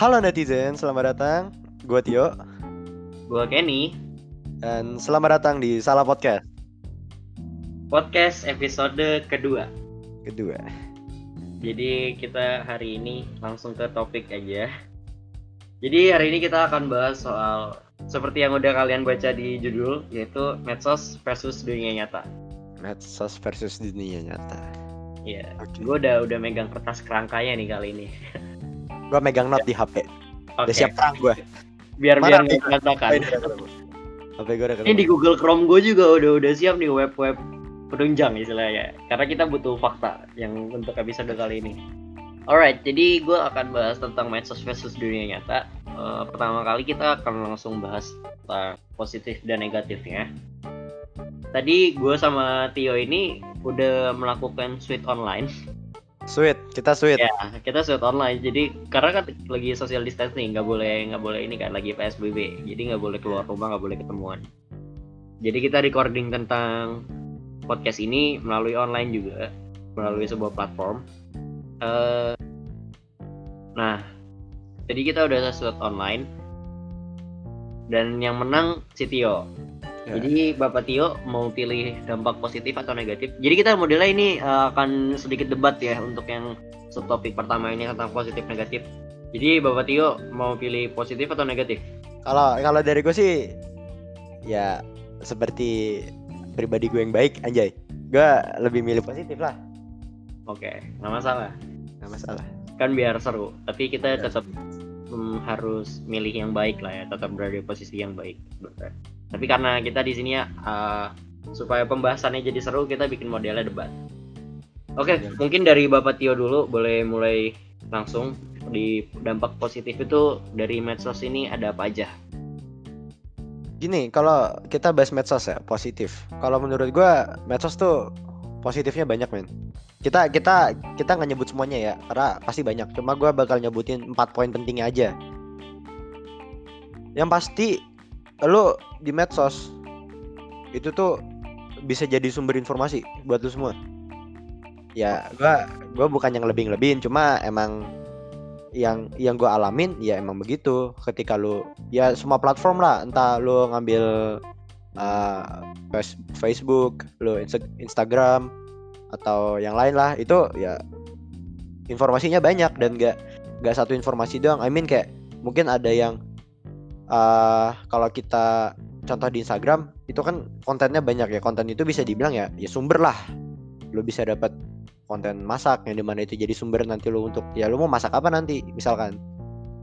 Halo netizen, selamat datang. Gue Tio Gua Kenny, dan selamat datang di Salah Podcast podcast episode kedua. kedua. Jadi kita hari ini langsung ke topik aja. Jadi hari ini kita akan bahas soal seperti yang udah kalian baca di judul yaitu medsos versus dunia nyata. Medsos versus dunia nyata. Iya. Oke. Gue udah udah megang kertas kerangkanya nih kali ini. Gue megang note di HP. Oke. Udah siap perang gue. Biar Mana biar nggak berantakan. HP gue udah Ini di. Google Chrome gue juga udah udah siap nih web web penunjang istilahnya. Karena kita butuh fakta yang untuk episode kali ini. Alright, jadi gue akan bahas tentang medsos versus dunia nyata. Eh, pertama kali kita akan langsung bahas tentang positif dan negatifnya. Tadi gue sama Tio ini udah melakukan suite online. Sweet, kita sweet. Ya, kita suite online. Jadi karena kan lagi social distancing, nggak boleh nggak boleh ini kan lagi PSBB. Jadi nggak boleh keluar rumah, nggak boleh ketemuan. Jadi kita recording tentang podcast ini melalui online juga, melalui sebuah platform. Eh, nah, jadi kita udah suite online dan yang menang si Tio. Ya. Jadi Bapak Tio mau pilih dampak positif atau negatif. Jadi kita modelnya ini eh, akan sedikit debat ya untuk yang subtopik pertama ini tentang positif negatif. Jadi Bapak Tio mau pilih positif atau negatif? Kalau kalau dari gue sih ya seperti pribadi gue yang baik anjay. Gue lebih milih positif lah. Oke, nggak masalah. Nggak masalah. Kan biar seru. Tapi kita Ya. tetap mm, harus milih yang baik lah ya, tetap berada di posisi yang baik. Betul. Tapi karena kita di sini ya eh, supaya pembahasannya jadi seru, kita bikin modelnya debat. Oke, Ya. mungkin dari Bapak Tio dulu boleh mulai langsung di dampak positif itu dari medsos ini ada apa aja? Gini, kalau kita bahas medsos ya positif. Kalau menurut gue medsos tuh positifnya banyak men. Kita kita kita nggak nyebut semuanya ya, karena pasti banyak. Cuma gue bakal nyebutin empat poin pentingnya aja. Yang pasti, lo di medsos itu tuh bisa jadi sumber informasi buat lo semua. Ya, gua gua bukan yang lebih-lebihin, cuma emang yang yang gue alamin ya emang begitu ketika lu ya semua platform lah entah lu ngambil uh, Facebook lu Insta- Instagram atau yang lain lah itu ya informasinya banyak dan gak gak satu informasi doang I mean kayak mungkin ada yang uh, kalau kita contoh di Instagram itu kan kontennya banyak ya konten itu bisa dibilang ya ya sumber lah lu bisa dapat konten masak yang di mana itu jadi sumber nanti lu untuk ya lu mau masak apa nanti misalkan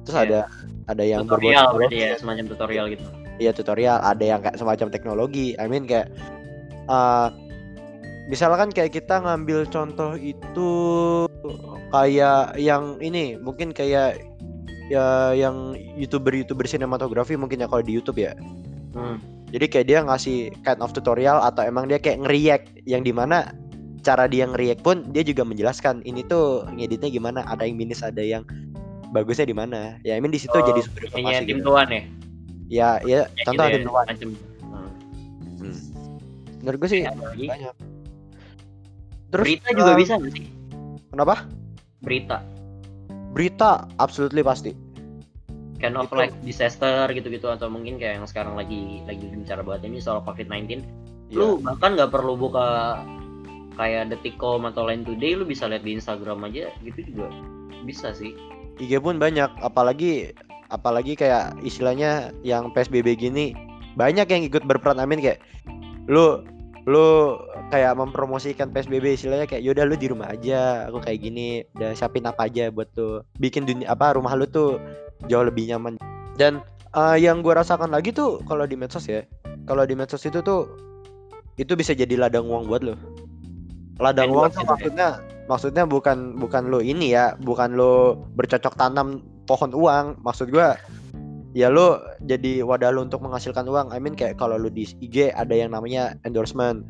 terus Iya. ada ada yang tutorial berbau- berarti ya, semacam tutorial gitu. Iya tutorial, ada yang kayak semacam teknologi. I mean kayak uh, misalkan kayak kita ngambil contoh itu kayak yang ini mungkin kayak ya yang youtuber-youtuber sinematografi mungkin ya kalau di YouTube ya. Hmm. Jadi kayak dia ngasih kind of tutorial atau emang dia kayak ngeriak yang di mana cara dia ngeriak pun dia juga menjelaskan ini tuh ngeditnya gimana, ada yang minus, ada yang bagusnya di mana. Ya I mean di situ Oh, jadi sumber informasi. tim gitu. tuan ya. Ya, ya Kayak contoh gitu ada ya, Tuan. Hmm. Hmm. Menurut gue sih banyak. Terus Berita juga eh, bisa nggak sih? Kenapa? Berita. Berita absolutely pasti. Kind of like disaster gitu-gitu atau mungkin kayak yang sekarang lagi lagi bicara banget ini soal COVID-19. Iya. Lu bahkan nggak perlu buka kayak Detikcom atau Line Today, lu bisa lihat di Instagram aja gitu juga bisa sih. IG pun banyak, apalagi apalagi kayak istilahnya yang PSBB gini banyak yang ikut berperan amin kayak lu lu kayak mempromosikan PSBB istilahnya kayak yaudah lu di rumah aja aku kayak gini udah siapin apa aja buat tuh bikin dunia apa rumah lu tuh jauh lebih nyaman. Dan eh, yang gua rasakan lagi tuh kalau di medsos ya kalau di medsos itu tuh itu bisa jadi ladang uang buat lo ladang uang tuh gitu ya? maksudnya maksudnya bukan bukan lo ini ya bukan lo bercocok tanam pohon uang. Maksud gua ya lo jadi wadah lo untuk menghasilkan uang. I mean kayak kalau lo di IG ada yang namanya endorsement.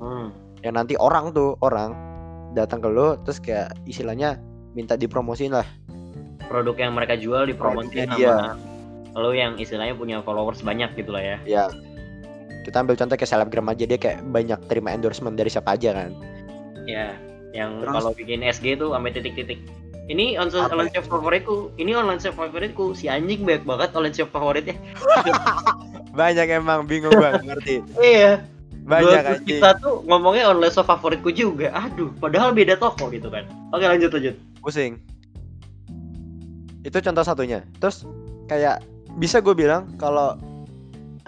Hmm. yang nanti orang tuh orang datang ke lo terus kayak istilahnya minta dipromosiin lah. Produk yang mereka jual dipromosiin Produknya sama lo yang istilahnya punya followers banyak gitu lah ya. ya. Kita ambil contoh kayak selebgram aja dia kayak banyak terima endorsement dari siapa aja kan. Ya, yang kalau bikin SG tuh sampai titik-titik ini online, Apa online shop favoritku ini online shop favoritku si anjing banyak banget online shop favoritnya Banyak emang bingung banget ngerti. iya Banyak Dua- kita tuh ngomongnya online shop favoritku juga aduh padahal beda toko gitu kan oke lanjut lanjut Pusing. Itu contoh satunya. Terus kayak bisa gue bilang kalau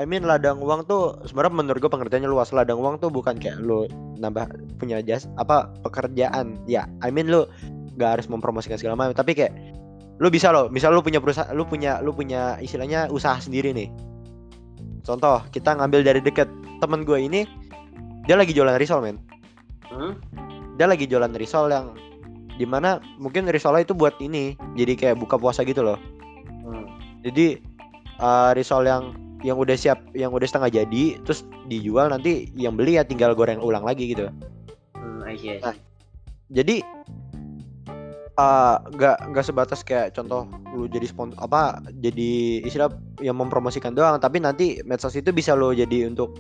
I mean ladang uang tuh sebenarnya menurut gue pengertiannya luas. Ladang uang tuh bukan kayak lu nambah punya jas apa pekerjaan. Ya, I mean lu gak harus mempromosikan segala macam, tapi kayak lu bisa loh, misal lu punya perusahaan, lu punya lu punya istilahnya usaha sendiri nih. Contoh, kita ngambil dari deket temen gue ini dia lagi jualan risol men. hmm? Dia lagi jualan risol yang di mana mungkin risolnya itu buat ini jadi kayak buka puasa gitu loh Hmm. jadi eh, risol yang yang udah siap yang udah setengah jadi terus dijual nanti yang beli ya tinggal goreng ulang lagi gitu Hmm, I see, I see. Nah. jadi eh, nggak nggak sebatas kayak contoh lu jadi spon apa jadi istilah yang mempromosikan doang tapi nanti medsos itu bisa lo jadi untuk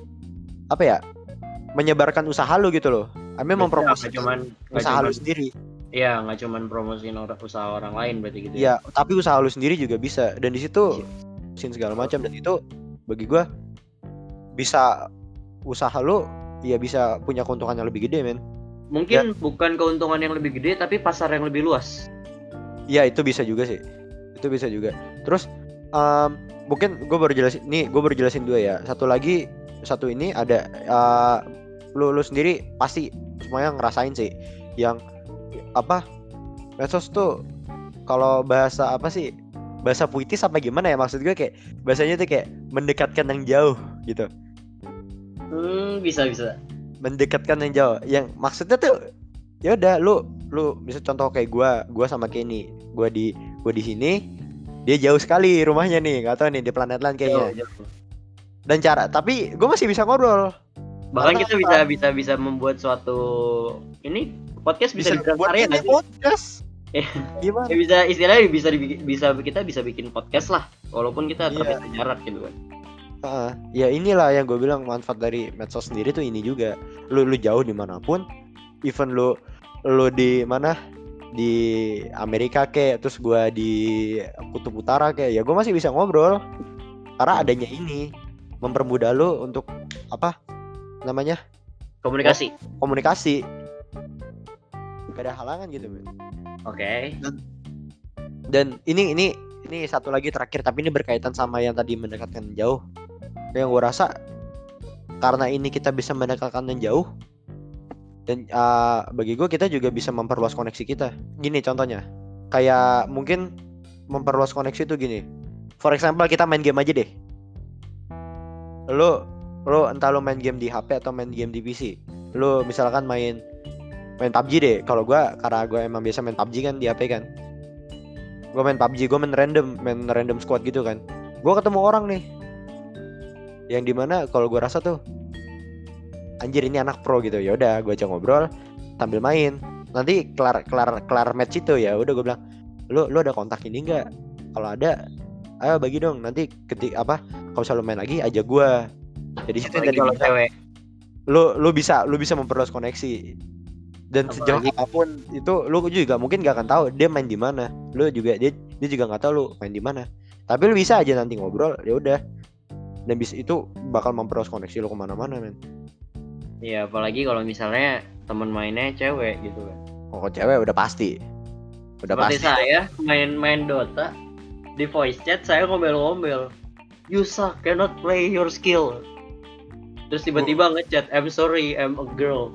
apa ya menyebarkan usaha lu gitu loh. Amin nggak mempromosikan cuman usaha lu cuman- sendiri. Iya, nggak cuman promosiin orang usaha orang lain berarti gitu ya? Tapi usaha lu sendiri juga bisa. Dan di situ sin segala macam. Dan itu bagi gua bisa usaha lu ya bisa punya keuntungan yang lebih gede men Mungkin bukan keuntungan yang lebih gede tapi pasar yang lebih luas. ya itu bisa juga sih. Itu bisa juga. Terus em, mungkin gue baru jelasin nih gue baru jelasin dua ya. Satu lagi satu ini ada eh, lu lu sendiri pasti semuanya ngerasain sih yang apa medsos tuh kalau bahasa apa sih bahasa puitis apa gimana ya? Maksud gue kayak bahasanya tuh kayak mendekatkan yang jauh gitu. Hmm, bisa bisa. Mendekatkan yang jauh yang maksudnya tuh ya udah lu lu bisa contoh kayak gua gua sama Kenny gua di gua di sini dia jauh sekali rumahnya nih nggak tahu nih di planet lain kayaknya Jauh, jauh. dan cara tapi gua masih bisa ngobrol Bahkan Karena kita bisa bisa bisa membuat suatu ini podcast bisa, bisa buat karya ini podcast Eh. gimana Ya bisa istilahnya bisa dibikin, bisa kita bisa bikin podcast lah walaupun kita Iya. terpisah jarak gitu kan. Heeh. ya inilah yang gue bilang manfaat dari medsos sendiri tuh ini juga. Lu lu jauh di mana pun even lu lu di mana? Di Amerika kayak terus gua di kutub utara kayak ya gue masih bisa ngobrol. Karena adanya ini mempermudah lu untuk apa namanya? Komunikasi. komunikasi. Gak ada halangan gitu men. Oke. dan ini ini ini satu lagi terakhir tapi ini berkaitan sama yang tadi mendekatkan jauh yang gue rasa karena ini kita bisa mendekatkan yang jauh dan uh, bagi gue kita juga bisa memperluas koneksi kita. Gini contohnya kayak mungkin memperluas koneksi itu gini. For example kita main game aja deh. Lo lo entah lo main game di HP atau main game di PC lo misalkan main main PUBG deh. Kalau gua karena gue emang biasa main PUBG kan di HP kan. Gue main PUBG gue main random main random squad gitu kan. Gue ketemu orang nih yang di mana kalau gue rasa tuh anjir ini anak pro gitu. Ya udah gue ajak ngobrol sambil main. Nanti kelar kelar kelar match itu ya udah gue bilang lu lu ada kontak ini enggak kalau ada ayo bagi dong. Nanti ketik apa kalau selalu main lagi ajak gue jadi Apalagi tadi kalau cewek. lu lu bisa lu bisa memperluas koneksi. Dan sejauh Apalagi- apa pun itu lu juga mungkin gak akan tahu dia main di mana. Lu juga dia dia juga nggak tahu lu main di mana. Tapi lu bisa aja nanti ngobrol ya udah dan bisa itu bakal memperluas koneksi lu ke mana-mana men Iya, apalagi kalau misalnya teman mainnya cewek gitu kan. oh cewek udah pasti udah Seperti pasti saya main-main Dota di voice chat saya ngomel-ngomel. You suck, cannot play your skill. Terus tiba-tiba ngechat, I'm sorry, I'm a girl.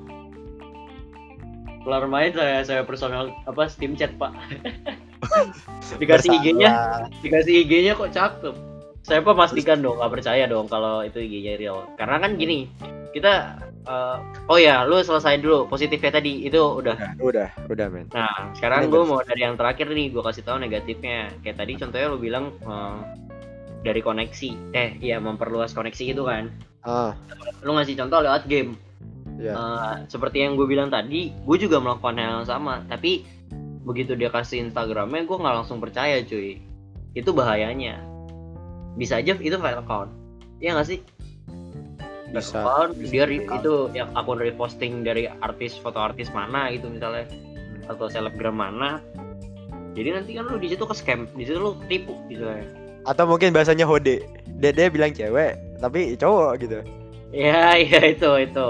Kelar main saya saya personal apa Steam chat pak. dikasih IG-nya, dikasih IG-nya kok cakep. Saya pastikan dong, nggak percaya dong kalau itu IG-nya real. Karena kan gini, kita eh, oh ya, lu selesai dulu positifnya tadi itu udah udah udah udah men Nah, sekarang gue mau dari yang terakhir nih, gue kasih tahu negatifnya. Kayak tadi contohnya lu bilang eh, dari koneksi, eh iya memperluas koneksi gitu kan. ah Lu ngasih contoh lewat game. ya Eh, seperti yang gue bilang tadi, gue juga melakukan hal yang sama. Tapi begitu dia kasih Instagramnya, gue nggak langsung percaya cuy. Itu bahayanya. Bisa aja itu fake account. Iya nggak sih? Fake bisa account, bisa dia re- account. itu yang akun reposting dari artis foto artis mana gitu misalnya atau selebgram mana jadi nanti kan lu di situ ke scam di situ lu tipu gitu ya Atau mungkin bahasanya hode. Dede bilang cewek, tapi cowok gitu. ya ya itu itu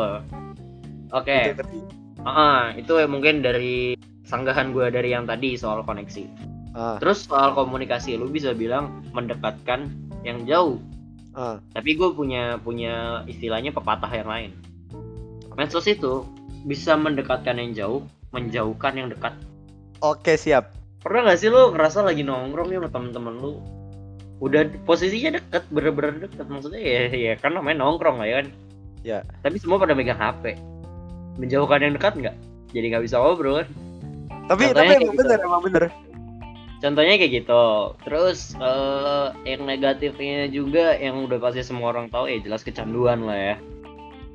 oke Itu ngerti. Ah, itu ya mungkin dari sanggahan gue dari yang tadi soal koneksi. Ah, Terus soal komunikasi, lu bisa bilang mendekatkan yang jauh. ah. Tapi gue punya punya istilahnya pepatah yang lain. Medsos itu bisa mendekatkan yang jauh, menjauhkan yang dekat. Oke, siap. Pernah gak sih lu ngerasa lagi nongkrong ya sama temen-temen lu? Udah posisinya deket, bener-bener deket. Maksudnya ya, ya kan namanya nongkrong lah ya kan. Ya. Tapi semua pada megang HP. Menjauhkan yang dekat nggak? Jadi nggak bisa ngobrol kan? Tapi Contohnya tapi emang gitu. bener, emang bener. Contohnya kayak gitu. Terus eh, yang negatifnya juga yang udah pasti semua orang tahu ya jelas kecanduan lah ya.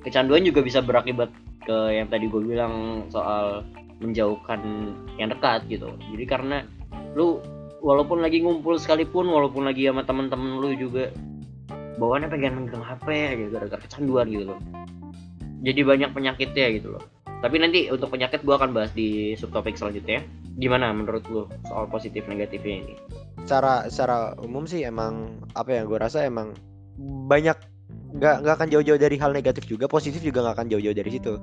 Kecanduan juga bisa berakibat ke yang tadi gue bilang soal menjauhkan yang dekat gitu. Jadi karena lu walaupun lagi ngumpul sekalipun, walaupun lagi sama temen-temen lu juga bawaannya pengen megang HP gitu gara-gara kecanduan gitu loh. Jadi banyak penyakitnya gitu loh. Tapi nanti untuk penyakit gua akan bahas di subtopik selanjutnya. Gimana menurut lu soal positif negatifnya ini? Secara secara umum sih emang apa ya gue rasa emang banyak nggak nggak akan jauh-jauh dari hal negatif juga, positif juga nggak akan jauh-jauh dari situ.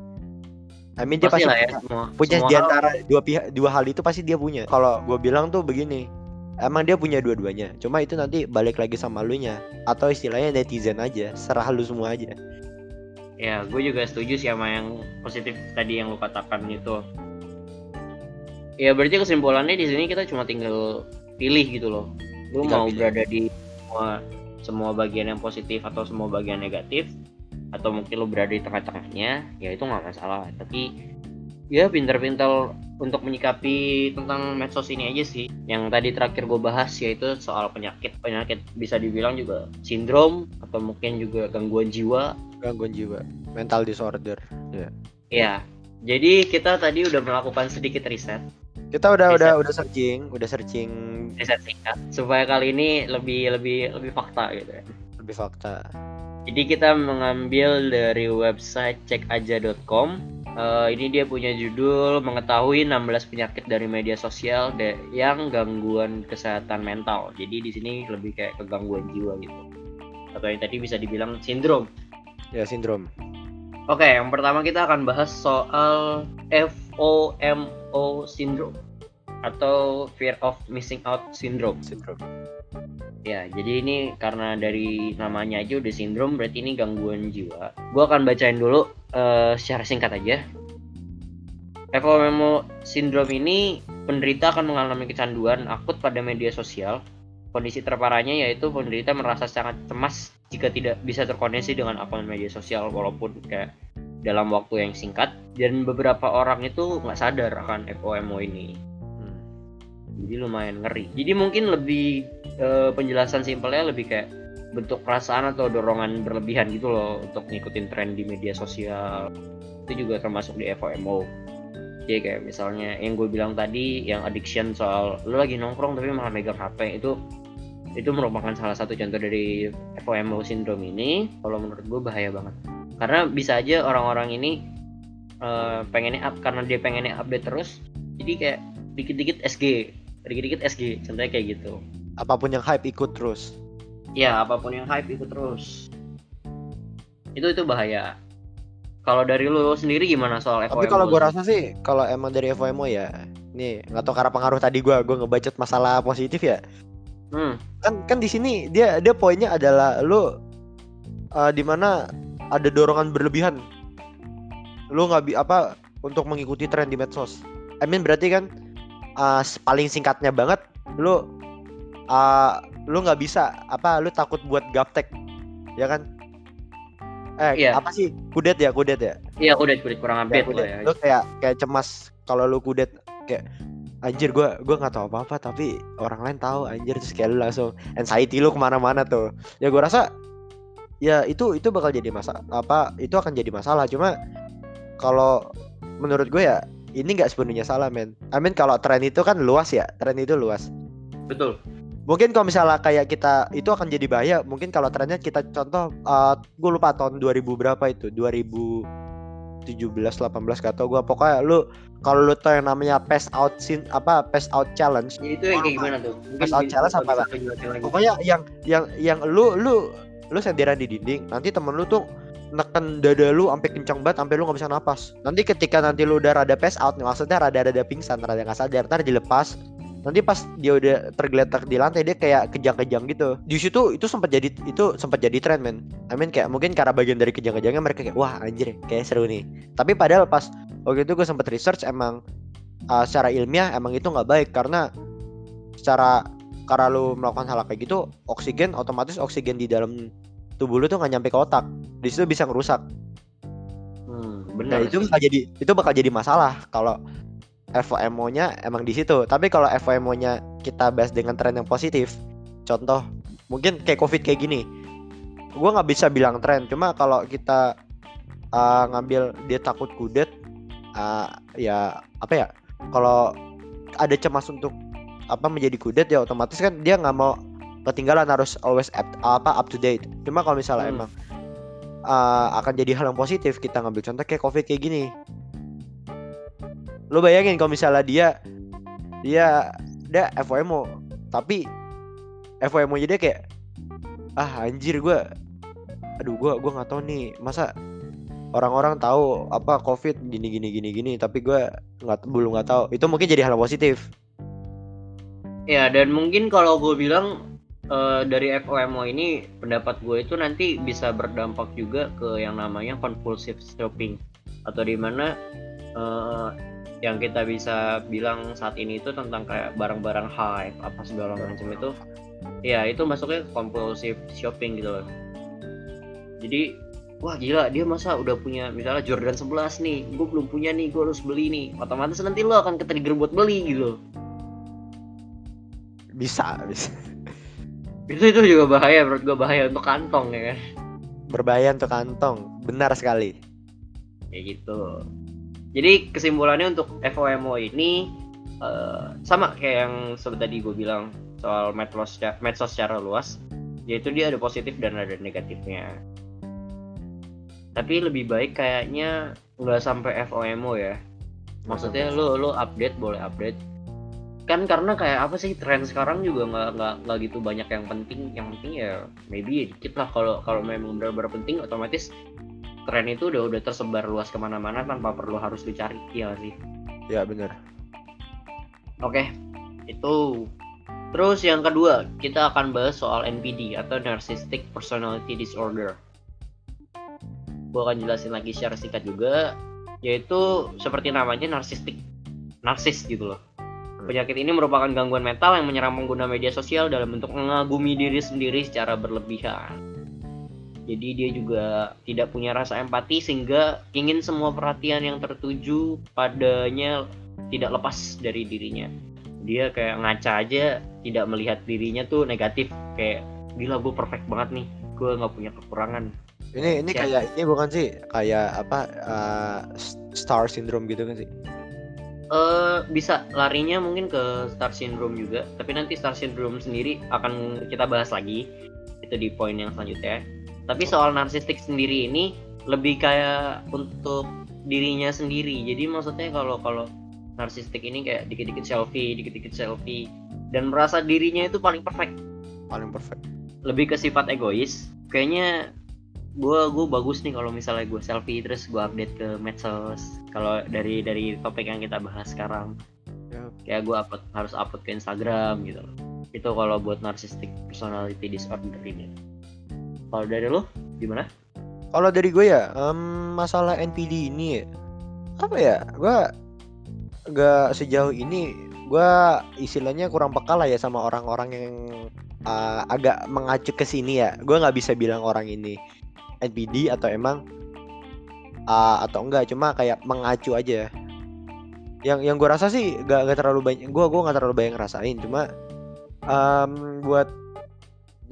I mean dia Pasti lah ya punya, semua. punya semua di hal- antara dua pihak dua hal itu pasti dia punya. Kalau gue bilang tuh begini, emang dia punya dua-duanya. Cuma itu nanti balik lagi sama lu nya atau istilahnya netizen aja, serah lu semua aja. Ya, gue juga setuju sih sama yang positif tadi yang lu katakan itu. Ya berarti kesimpulannya di sini kita cuma tinggal pilih gitu loh. Lu Tinggal mau pilih. berada di semua semua bagian yang positif atau semua bagian negatif atau mungkin lu berada di tengah-tengahnya, ya itu nggak masalah. Tapi ya pintar-pintar untuk menyikapi tentang medsos ini aja sih. Yang tadi terakhir gue bahas yaitu soal penyakit. Penyakit bisa dibilang juga sindrom atau mungkin juga gangguan jiwa Gangguan jiwa, mental disorder. Ya, jadi kita tadi udah melakukan sedikit riset, Kita udah udah udah searching, udah searching riset singkat supaya kali ini lebih lebih lebih fakta gitu ya. lebih fakta. Jadi kita mengambil dari website cekaja.com. Eh, ini dia punya judul mengetahui 16 penyakit dari media sosial de- yang gangguan kesehatan mental. Jadi di sini lebih kayak kegangguan jiwa gitu. Atau yang tadi bisa dibilang sindrom. Ya sindrom. Oke, yang pertama kita akan bahas soal FOMO syndrome atau fear of missing out syndrome. Sindrom. Ya, jadi ini karena dari namanya aja udah sindrom berarti ini gangguan jiwa. Gua akan bacain dulu eh, secara singkat aja. FOMO syndrome ini penderita akan mengalami kecanduan akut pada media sosial. Kondisi terparahnya yaitu penderita merasa sangat cemas jika tidak bisa terkoneksi dengan akun media sosial walaupun kayak dalam waktu yang singkat dan beberapa orang itu nggak sadar akan FOMO ini. Hmm. jadi lumayan ngeri. Jadi mungkin lebih eh, penjelasan simpelnya lebih kayak bentuk perasaan atau dorongan berlebihan gitu loh untuk ngikutin tren di media sosial. Itu juga termasuk di FOMO jadi kayak misalnya yang gue bilang tadi yang addiction soal lu lagi nongkrong tapi malah megang HP itu itu merupakan salah satu contoh dari FOMO syndrome ini. Kalau menurut gue bahaya banget karena bisa aja orang-orang ini eh, pengennya up karena dia pengennya update terus jadi kayak dikit-dikit SG dikit-dikit SG contohnya kayak gitu. Apa pun yang hype ikut terus. ya apa pun yang hype ikut terus. Itu itu bahaya. Kalau dari lu sendiri gimana soal FOMO Tapi kalau gue rasa sih, kalau emang dari FOMO ya, nih nggak tahu karena pengaruh tadi gue, gue ngebacot masalah positif ya. hmm, Kan kan di sini dia dia poinnya adalah lu uh, di mana ada dorongan berlebihan. Lu nggak bi apa untuk mengikuti tren di medsos. I mean berarti kan uh, paling singkatnya banget, lu uh, lu nggak bisa apa lu takut buat gaptek, ya kan? Eh Iya. apa sih kudet ya kudet ya? iya udah udah kurang Ya, update kudet. lah ya Lu kayak kayak cemas kalau lu kudet kayak anjir gua gua nggak tahu apa apa tapi orang lain tahu anjir terus kayak lu langsung anxiety lu ke mana-mana tuh ya gua rasa ya itu itu bakal jadi masalah apa itu akan jadi masalah. Cuma kalau menurut gue ya ini nggak sepenuhnya salah men. I mean kalau tren itu kan luas ya tren itu luas. Betul. Mungkin kalau misalnya kayak kita itu akan jadi bahaya. Mungkin kalau trennya kita contoh gue lupa tahun 2000 berapa itu 2017 18 gak tau gue. Pokoknya lu kalau lu tau yang namanya pass out sin apa pass out challenge. Ya, itu yang kayak gimana tuh? Mungkin Pas out challenge apa, lagi. pokoknya yang yang yang lu lu lu senderan di dinding nanti temen lu tuh neken dada lu sampai kencang banget sampai lu nggak bisa napas. Nanti ketika nanti lu udah rada pass out nih maksudnya rada rada pingsan rada nggak sadar ntar dilepas. Nanti pas dia udah tergeletak di lantai dia kayak kejang-kejang gitu. Di situ itu sempat jadi itu sempat jadi tren men. I mean kayak mungkin karena bagian dari kejang-kejangnya mereka kayak wah anjir kayak seru nih. Tapi padahal pas waktu itu gue sempat research emang uh, secara ilmiah emang itu nggak baik karena secara karena lu melakukan hal kayak gitu oksigen otomatis oksigen di dalam tubuh lu tuh nggak nyampe ke otak di situ bisa ngerusak Hmm, nah benar. itu sih. bakal jadi itu bakal jadi masalah kalau FOMO-nya emang di situ tapi kalau FOMO-nya kita bahas dengan tren yang positif contoh mungkin kayak covid kayak gini gua nggak bisa bilang tren cuma kalau kita uh, ngambil dia takut kudet uh, ya apa ya kalau ada cemas untuk apa menjadi kudet ya otomatis kan dia nggak mau ketinggalan harus always up, apa up to date. Cuma kalau misalnya Hmm. emang uh, akan jadi hal yang positif kita ngambil. Contoh kayak covid kayak gini. Lo bayangin kalau misalnya dia dia dia FOMO tapi FOMO nya dia kayak ah anjir gua aduh gua gua nggak tahu nih masa orang-orang tahu apa covid gini gini gini gini tapi gua nggak belum nggak tahu. Itu mungkin jadi hal yang positif. Ya dan mungkin kalau gue bilang eh, dari FOMO ini pendapat gue itu nanti bisa berdampak juga ke yang namanya compulsive shopping. Atau di mana eh, yang kita bisa bilang saat ini itu tentang kayak barang-barang hype apa segala macam itu. Ya itu masuknya compulsive shopping gitu loh. Jadi wah gila dia masa udah punya misalnya Jordan 11 nih gue belum punya nih gue harus beli nih. Otomatis nanti lo akan ketrigger buat beli gitu. Bisa bisa itu itu juga bahaya menurut gue bahaya untuk kantong ya kan? Berbahaya untuk kantong. Benar sekali. Kayak gitu. Jadi kesimpulannya untuk FOMO ini eh, sama kayak yang tadi gue bilang soal medsos medsos secara luas yaitu dia ada positif dan ada negatifnya. Tapi lebih baik kayaknya nggak sampai FOMO ya. Maksudnya lo lo update boleh update kan karena kayak apa sih tren sekarang juga nggak nggak nggak gitu banyak yang penting. Yang penting ya maybe ya dikit lah. Kalau kalau memang benar-benar penting otomatis tren itu udah udah tersebar luas ke mana-mana tanpa perlu harus dicari. Ya sih? Ya benar. Oke itu. Terus yang kedua kita akan bahas soal NPD atau Narcissistic Personality Disorder. Gue akan jelasin lagi secara singkat juga yaitu seperti namanya narsistik narsis gitu loh penyakit ini merupakan gangguan mental yang menyerang pengguna media sosial dalam bentuk mengagumi diri sendiri secara berlebihan. Jadi dia juga tidak punya rasa empati sehingga ingin semua perhatian yang tertuju padanya tidak lepas dari dirinya. Dia kayak ngaca aja tidak melihat dirinya tuh negatif. Kayak gila gue perfect banget nih. Gue nggak punya kekurangan. Ini ini Ya. kayak ini bukan sih? Kayak apa uh, star syndrome gitu kan sih eh bisa larinya mungkin ke star syndrome juga tapi nanti star syndrome sendiri akan kita bahas lagi. Itu di poin yang selanjutnya. Tapi soal narsistik sendiri ini lebih kayak untuk dirinya sendiri. Jadi maksudnya kalau kalau narsistik ini kayak dikit-dikit selfie dikit-dikit selfie dan merasa dirinya itu paling perfect. Paling perfect. Lebih ke sifat egois. Kayaknya gue gue bagus nih kalau misalnya gue selfie terus gue update ke medsos. Kalau dari dari topik yang kita bahas sekarang. Ya. kayak gue upload harus upload ke Instagram gitu. Loh. itu kalau buat narcissistic personality disorder ini. Kalau dari lo gimana? Kalau dari gue ya em, masalah NPD ini ya, apa ya gue gak sejauh ini gue istilahnya kurang peka lah ya sama orang-orang yang uh, agak mengacu ke sini ya. Gue nggak bisa bilang orang ini NPD atau emang uh, atau enggak cuma kayak mengacu aja. Yang yang gue rasa sih gak, gak terlalu banyak gue gue nggak terlalu banyak ngerasain cuma em, buat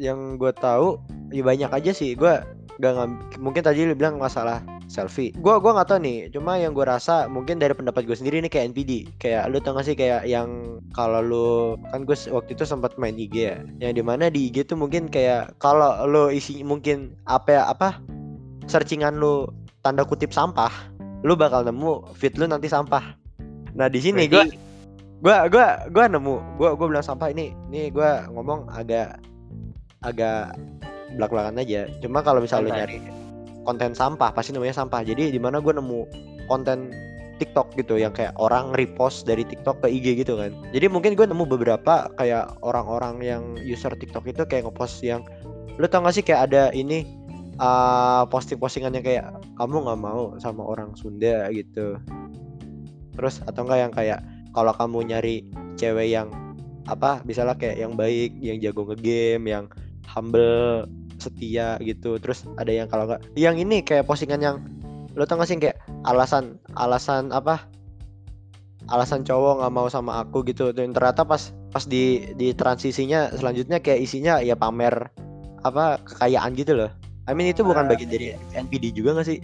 yang gue tahu ya banyak aja sih. Gue gak ngam- mungkin tadi lu bilang masalah selfie. Gua gua nggak tahu nih. Cuma yang gue rasa mungkin dari pendapat gue sendiri nih kayak NPD kayak lu tau gak sih kayak yang kalau lu kan gue waktu itu sempat main IG ya. Yang di mana di IG tuh mungkin kayak kalau lu isi mungkin apa ya apa searchingan lu tanda kutip sampah lu bakal nemu feed lu nanti sampah. Nah di sini gue gua gua gua nemu. Gua gua bilang sampah ini ini gua ngomong agak agak belak belakan aja. Cuma kalau misalnya lu nyari konten sampah pasti namanya sampah. Jadi di mana gua nemu konten TikTok gitu yang kayak orang repost dari TikTok ke IG gitu kan. Jadi mungkin gue nemu beberapa kayak orang-orang yang user TikTok itu kayak ngepost yang lu tau gak sih kayak ada ini uh, posting-postingan yang kayak kamu nggak mau sama orang Sunda gitu. Terus atau enggak yang kayak kalau kamu nyari cewek yang apa misalnya kayak yang baik yang jago ngegame yang humble setia gitu. Terus ada yang kalau enggak yang ini kayak postingan yang lo tau gak sih kayak alasan alasan apa? Alasan cowok nggak mau sama aku gitu. Dan ternyata pas pas di di transisinya selanjutnya kayak isinya ya pamer apa kekayaan gitu loh. I mean itu bukan Ah. bagian dari NPD juga gak sih?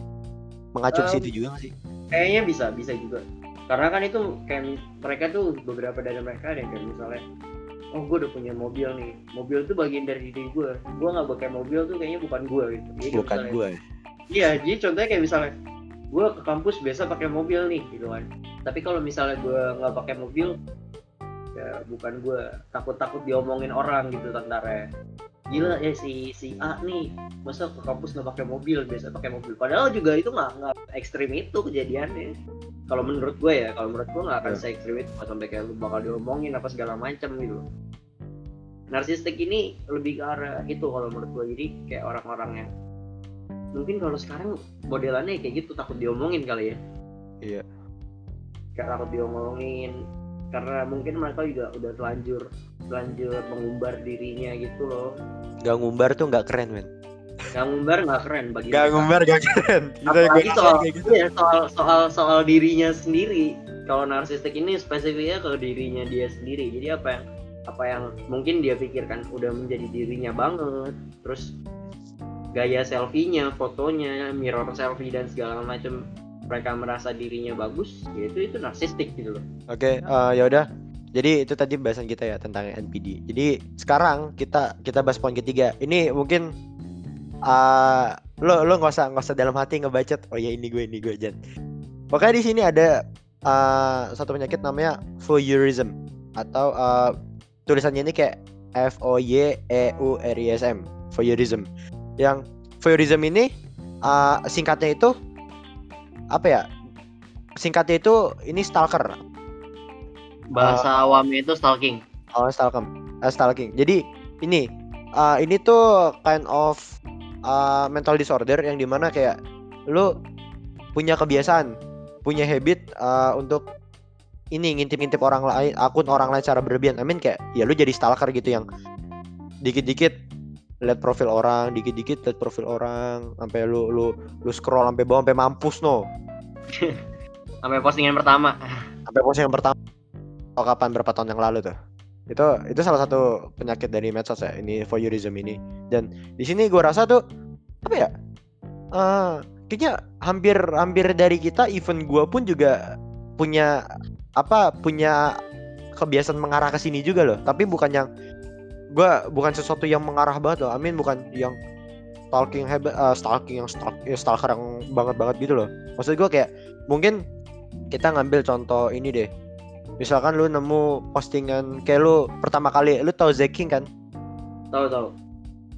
Mengacu ke Um, situ juga gak sih? kayaknya bisa bisa juga. Karena kan itu kayak mereka tuh beberapa dari mereka ada yang kayak misalnya oh gue udah punya mobil nih. Mobil tuh bagian dari diri gue gue nggak pakai mobil tuh kayaknya bukan gue gitu. Jadi bukan gue iya jadi contohnya kayak misalnya gue ke kampus biasa pakai mobil nih gitu kan. Tapi kalau misalnya gue nggak pakai mobil ya bukan gue takut takut diomongin orang gitu tentara. Gila ya si si A nih masa ke kampus nggak pakai mobil biasa pakai mobil. Padahal juga itu nggak nggak ekstrim itu kejadiannya. Kalau menurut gue ya kalau menurut gue nggak akan Ya. se ekstrim itu sampai kayak lu bakal diomongin apa segala macam gitu narsistik ini lebih ke arah itu kalau menurut gue jadi kayak orang-orang yang mungkin kalau sekarang modelannya kayak gitu takut diomongin kali ya. Iya. kayak takut diomongin karena mungkin mereka juga udah telanjur telanjur mengumbar dirinya gitu loh. Gak ngumbar tuh gak keren men. Gak ngumbar nggak keren bagi Gak mereka. ngumbar gak keren. Kita apalagi soal gitu. iya, soal soal soal dirinya sendiri. Kalau narsistik ini spesifiknya ke dirinya dia sendiri. Jadi apa yang apa yang mungkin dia pikirkan udah menjadi dirinya banget. Terus gaya selfie-nya fotonya mirror selfie dan segala macam mereka merasa dirinya bagus ya itu narsistik gitu loh. Oke eh, ya udah. Jadi itu tadi bahasan kita ya tentang NPD Jadi sekarang kita kita bahas poin ketiga. Ini mungkin eh lo lo nggak usah nggak usah dalam hati ngebacot oh ya ini gue ini gue Jan Pokoknya di sini ada eh, satu penyakit namanya voyeurism atau eh, tulisannya ini kayak F O Y E U R I S M voyeurism. Yang voyeurism ini eh, singkatnya itu apa ya? Singkatnya itu ini stalker. Bahasa awamnya itu stalking. Oh stalking eh, stalking. Jadi ini eh, ini tuh kind of eh, mental disorder yang di mana kayak lu punya kebiasaan punya habit eh, untuk ini ngintip-ngintip orang lain akun orang lain secara berlebihan. I mean kayak ya lu jadi stalker gitu yang dikit-dikit lihat profil orang dikit-dikit lihat profil orang sampai lu lu lu scroll sampai bawah sampai mampus no. Sampai postingan pertama. Sampai posting yang pertama. Oh, kapan? Berapa tahun yang lalu tuh? Itu itu salah satu penyakit dari medsos ya ini voyeurism ini. Dan di sini gue rasa tuh apa ya? Eh kayaknya hampir hampir dari kita even gue pun juga punya apa punya kebiasaan mengarah ke sini juga loh. Tapi bukan yang gue bukan sesuatu yang mengarah banget loh. Amin bukan yang stalking hebat eh, stalking yang stalk, ya, stalker yang banget banget gitu loh. Maksud gue kayak mungkin kita ngambil contoh ini deh. Misalkan lu nemu postingan kayak lu pertama kali lu tahu Zeking kan? Tahu tahu.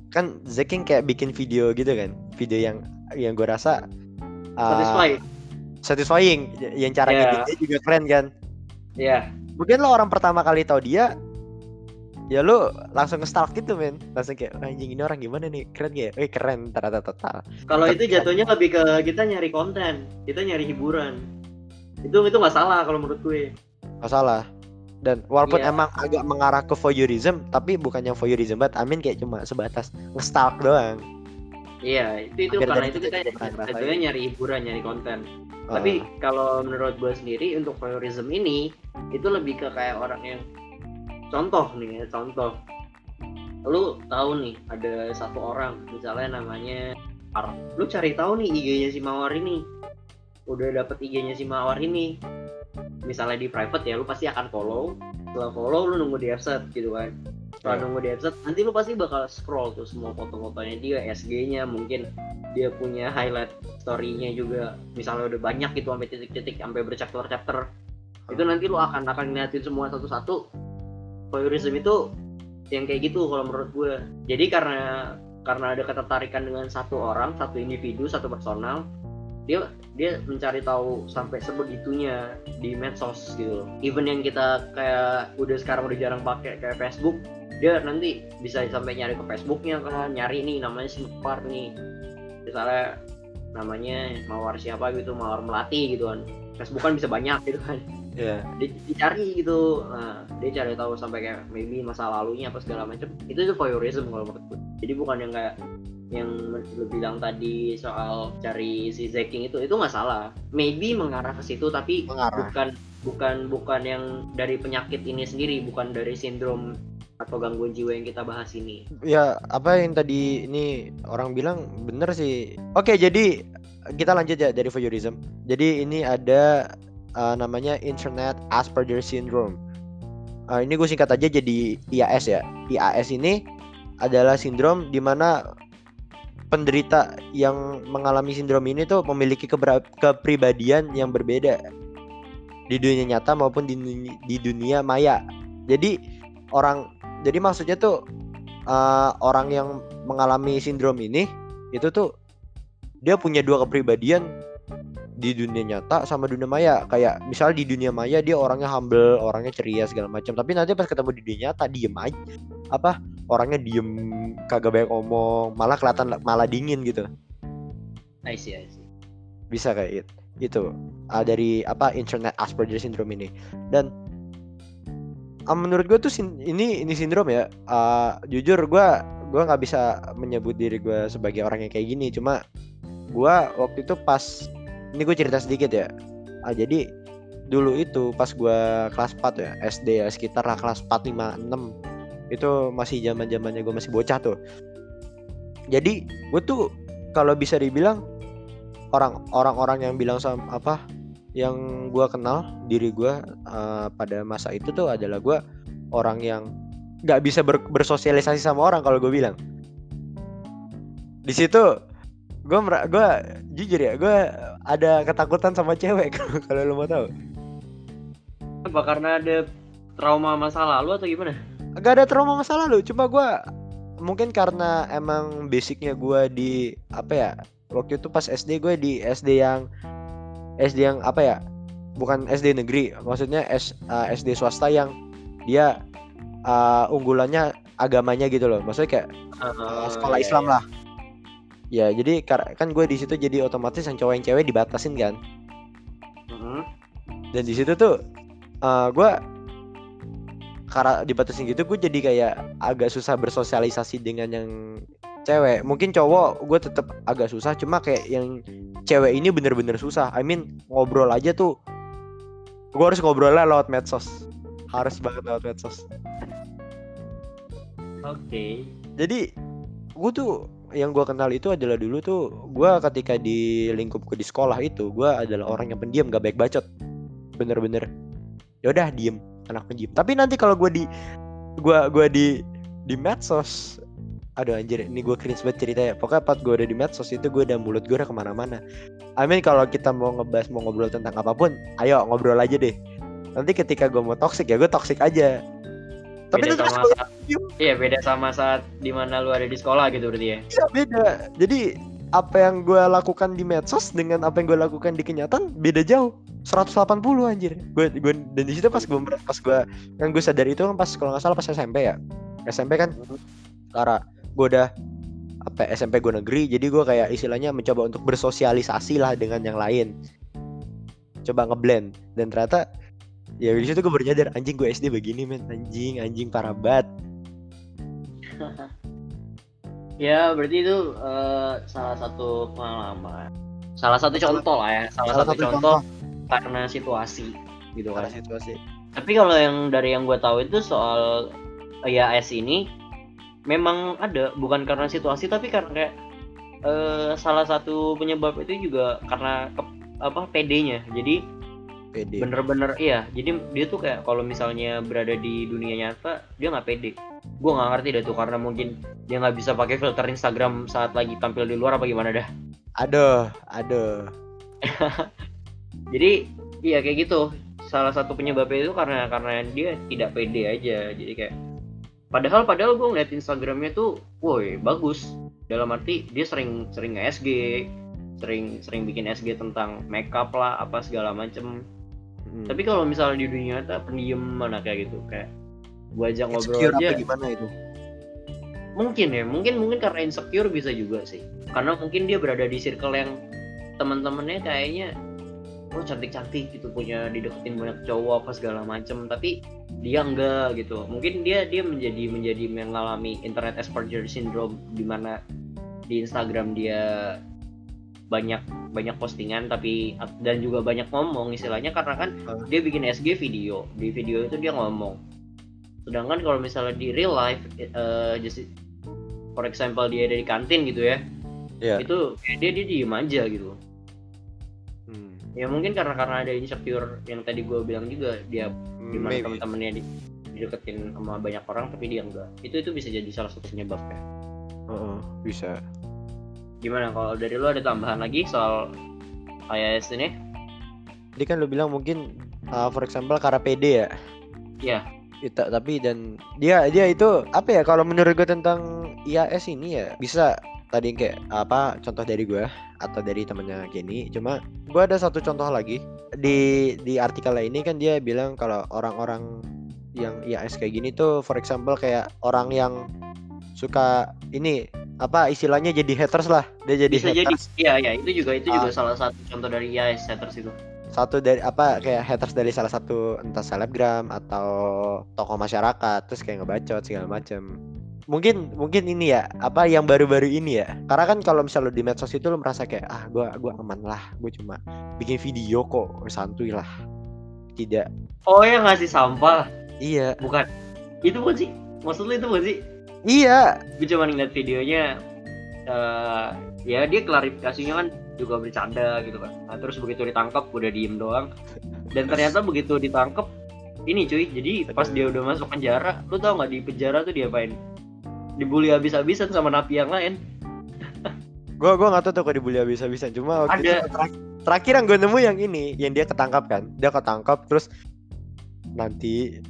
Kan Zeking kayak bikin video gitu kan? Video yang yang gue rasa uh, satisfying. Y- yang cara Yeah. ngeditnya juga keren kan ya mungkin lo orang pertama kali tahu dia ya lu langsung nge-stalk gitu men. Langsung kayak "Wah, anjing ini orang gimana nih? Keren gak ya? Eh keren ternyata total. Kalau itu jatuhnya lebih ke kita nyari konten kita nyari hiburan. Itu itu nggak salah kalau menurut gue. Nggak salah. Dan walaupun Iya. emang agak mengarah ke voyeurism tapi bukan yang voyeurism banget Amin kayak cuma sebatas nge-stalk doang iya itu itu. Hampir karena itu kita jatuhnya nyari hiburan nyari konten. Tapi Ah, kalau menurut gue sendiri untuk voyeurism ini itu lebih ke kayak orang yang contoh nih ya contoh. Lu tahu nih ada satu orang misalnya namanya Mawar. lu cari tahu nih IG-nya si Mawar ini. Udah dapet IG-nya si Mawar ini misalnya di private ya lu pasti akan follow. Setelah follow lu nunggu di offset gitu kan. Setelah Iya. nunggu di offset nanti lu pasti bakal scroll tuh semua foto-fotonya dia SG-nya mungkin dia punya highlight story-nya juga. Misalnya udah banyak gitu sampai titik-titik sampai berchapter-chapter. Itu nanti lu akan akan ngeliatin semua satu-satu. Voyeurism itu yang kayak gitu kalau menurut gue. Jadi karena karena ada ketertarikan dengan satu orang satu individu satu personal dia dia mencari tahu sampai sebegitunya di medsos gitu loh. even yang kita kayak udah sekarang udah jarang pakai kayak Facebook dia nanti bisa sampai nyari ke Facebooknya kan nyari nih namanya si Mawar nih. Misalnya namanya Mawar siapa gitu Mawar Melati gitu kan. Facebook kan bisa banyak gitu kan. Iya. Di- dicari gitu. Nah, dia cari tahu sampai kayak maybe masa lalunya apa segala macam. Itu tuh voyeurism kalau menurut gue jadi bukan yang kayak yang lu bilang tadi soal cari si Zeking itu itu nggak salah maybe mengarah ke situ tapi Mengarah. bukan bukan bukan yang dari penyakit ini sendiri bukan dari sindrom atau gangguan jiwa yang kita bahas ini Ya, apa yang tadi ini orang bilang bener sih. Oke, jadi kita lanjut ya dari voyeurism. Jadi ini ada uh, namanya Internet Asperger Syndrome. Uh, ini gue singkat aja jadi IAS ya. IAS ini adalah sindrom di mana penderita yang mengalami sindrom ini tuh memiliki kepribadian yang berbeda di dunia nyata maupun di, duni- di dunia maya. Jadi orang jadi maksudnya tuh uh, orang yang mengalami sindrom ini itu tuh dia punya dua kepribadian di dunia nyata sama dunia maya. Kayak misal di dunia maya dia orangnya humble orangnya ceria segala macam. Tapi nanti pas ketemu di dunia nyata diem aja. Apa orangnya diem kagak banyak ngomong malah kelihatan malah dingin gitu. I see, I see. bisa kayak it- itu ah, dari apa internet Asperger syndrome ini. Dan ah, menurut gue tuh sin- ini ini sindrom ya. Ah, jujur gue gue nggak bisa menyebut diri gue sebagai orang yang kayak gini. Cuma gue waktu itu pas ini gue cerita sedikit ya. Ah, jadi dulu itu pas gue kelas 4 ya SD ya sekitar lah kelas 4 5 6 itu masih zaman zamannya gue masih bocah tuh. Jadi gue tuh kalau bisa dibilang orang orang-orang yang bilang sama apa yang gua kenal diri gua eh, pada masa itu tuh adalah gua orang yang nggak bisa ber- bersosialisasi sama orang kalau gue bilang. Di situ gue gue jujur ya gue ada ketakutan sama cewek kalau lo mau tahu. Apa karena ada trauma masa lalu atau gimana gak ada trauma masa lalu cuma gua mungkin karena emang basicnya gua di apa ya waktu itu pas SD gue di SD yang SD yang apa ya bukan SD negeri maksudnya S, uh, SD swasta yang dia uh, unggulannya agamanya gitu loh maksudnya kayak uh, sekolah iya, Islam iya. lah ya jadi kan gue di situ jadi otomatis yang cowok yang cewek dibatasin kan Mhm. dan di situ tuh uh, gue karena dibatasin gitu gue jadi kayak agak susah bersosialisasi dengan yang cewek. Mungkin cowok gue tetap agak susah cuma kayak yang cewek ini bener-bener susah. I mean ngobrol aja tuh gue harus ngobrolnya lewat medsos. Harus banget lewat medsos. Oke. Jadi gue tuh yang gue kenal itu adalah dulu tuh gue ketika di lingkupku di sekolah itu gue adalah orang yang pendiam gak baik bacot. Bener-bener yaudah diem anak pendiam tapi nanti kalau gue di gue gua di di medsos aduh anjir ini gue cringe banget cerita ya pokoknya pas gue udah di medsos itu gue udah mulut gue udah ke mana-mana. I mean kalau kita mau ngebahas mau ngobrol tentang apa pun ayo ngobrol aja deh. Nanti ketika gue mau toxic ya gue toxic aja. Tapi beda pas sama saat iya beda sama saat di mana lu ada di sekolah gitu berarti ya? Iya beda. Jadi apa yang gue lakukan di medsos dengan apa yang gue lakukan di kenyataan beda jauh. 180 anjir. Gue gue dan di situ pas gue pas gue kan gue sadar itu kan pas kalau nggak salah pas SMP ya. SMP kan karena gue udah apa ya, SMP gue negeri jadi gue kayak istilahnya mencoba untuk bersosialisasi lah dengan yang lain. Coba ngeblend dan ternyata ya di situ gue baru nyadar anjing gue SD begini men. Anjing anjing parah banget. Ya berarti itu eh, salah satu pengalaman. Salah satu Salah- contoh lah ya salah, satu, contoh, karena situasi gitu kan. Karena situasi. Tapi kalau yang dari yang gue tahu itu soal IAS ini memang ada. Bukan karena situasi tapi karena kayak eh, salah satu penyebab itu juga karena ke- apa PD-nya jadi PD bener-bener iya. Jadi dia tuh kayak kalau misalnya berada di dunia nyata dia nggak pede gue nggak ngerti deh tuh karena mungkin dia nggak bisa pakai filter Instagram saat lagi tampil di luar apa gimana dah. Aduh aduh jadi iya kayak gitu. Salah satu penyebabnya itu karena karena dia tidak pede aja. Jadi kayak padahal padahal gue ngeliat Instagramnya tuh woi bagus. Dalam arti dia sering sering nge-SG sering sering bikin SG tentang makeup lah apa segala macem. Hmm. tapi kalau misalnya di dunia nyata pendiam mana kayak gitu. Kayak gue ajak ngobrol Insecure aja. apa gimana itu? mungkin ya mungkin mungkin karena insecure bisa juga sih. Karena mungkin dia berada di circle yang teman-temannya kayaknya oh cantik-cantik gitu punya dideketin banyak cowok apa segala macem. Tapi dia enggak gitu. Mungkin dia dia menjadi menjadi mengalami internet exposure syndrome di mana di Instagram dia banyak banyak postingan tapi dan juga banyak ngomong istilahnya karena kan dia bikin SG video. Di video itu dia ngomong. Sedangkan kalau misalnya di real life eh, just for example dia ada di kantin gitu ya Iya. itu dia dia diem aja gitu. Ya mungkin karena karena ada insecure yang tadi gue bilang juga dia gimana Maybe. teman-temannya di, dideketin sama banyak orang tapi dia enggak itu itu bisa jadi salah satu penyebabnya Heeh, bisa. gimana kalau dari lu ada tambahan lagi soal IAS ini Tadi kan lu bilang mungkin uh, for example karena PD ya. Iya. Itu tapi dan dia dia itu apa ya kalau menurut gue tentang IAS ini ya bisa tadi kayak apa contoh dari gue atau dari temennya Kenny cuma gue ada satu contoh lagi. Di di artikel ini kan dia bilang kalau orang-orang yang IAS kayak gini tuh for example kayak orang yang suka ini apa istilahnya jadi haters lah. Dia jadi bisa jadi haters. iya iya itu juga itu juga Ah. salah satu contoh dari IAS haters itu. Satu dari apa kayak haters dari salah satu entah selebgram atau tokoh masyarakat terus kayak ngebacot segala macem mungkin mungkin ini ya apa yang baru-baru ini ya. Karena kan kalau misalnya lo di medsos itu lo merasa kayak ah gua gua aman lah gue cuma bikin video kok santuy lah. Tidak. Oh yang ngasih sampah? Iya. Bukan. Itu bukan sih? Maksud lu itu bukan sih? Iya. Gue cuma ngeliat videonya eh ya dia klarifikasinya kan juga bercanda gitu kan. Nah, terus begitu ditangkap udah diem doang. Dan ternyata begitu ditangkap ini cuy jadi pas dia udah masuk penjara lu tau nggak di penjara tuh dia apain dibully habis-habisan sama napi yang lain. Gua gua nggak tahu tuh kok dibully habis-habisan. Cuma waktu Ada. itu terak- terakhir yang gue nemu yang ini yang dia ketangkap kan? Dia ketangkap terus nanti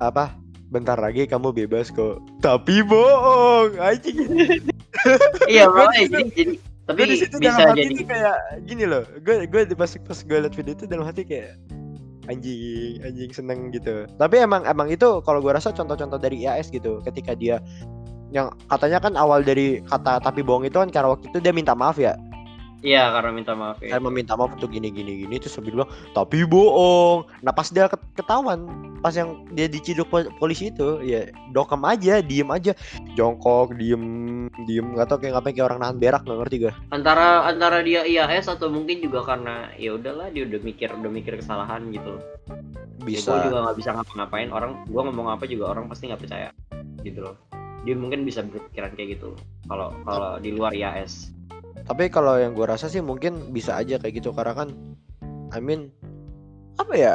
apa? Bentar lagi kamu bebas kok. Tapi bohong anjing. Iya situ- jadi, jadi tapi gue di situ bisa dalam hati jadi. kayak gini loh. Gue gue pas pas gue liat video itu dalam hati kayak anjing anjing seneng gitu. Tapi emang emang itu kalau gue rasa contoh-contoh dari IAS gitu. Ketika dia yang katanya kan awal dari kata tapi bohong itu kan karena waktu itu dia minta maaf ya? Iya karena minta maaf ya saya meminta maaf untuk gini gini gini terus sambil bilang tapi bohong. Nah pas dia ket- ketahuan pas yang dia diciduk pol- polisi itu ya dokem aja diem aja. Jongkok diem diem nggak tau kayak ngapain kayak orang nahan berak nggak ngerti gue antara antara dia IAS atau mungkin juga karena ya udahlah dia udah mikir udah mikir kesalahan gitu ya, bisa. gue juga nggak bisa ngapa-ngapain orang gue ngomong apa juga orang pasti nggak percaya gitu loh dia mungkin bisa berpikiran kayak gitu kalau kalau di luar IAS Tapi kalau yang gue rasa sih mungkin bisa aja kayak gitu karena kan I mean apa ya?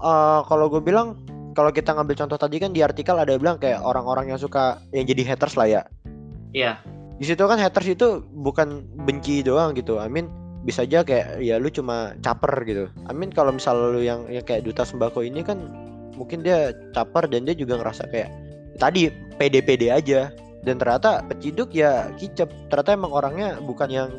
eh, kalau gue bilang kalau kita ngambil contoh tadi kan di artikel ada bilang kayak orang-orang yang suka yang jadi haters lah ya. iya Di situ kan haters itu bukan benci doang gitu. I mean bisa aja kayak ya lu cuma caper gitu. I mean kalau misal lu yang, yang kayak duta sembako ini kan mungkin dia caper dan dia juga ngerasa kayak tadi pede-pede aja. Dan ternyata peciduk ya kicep. Ternyata emang orangnya bukan yang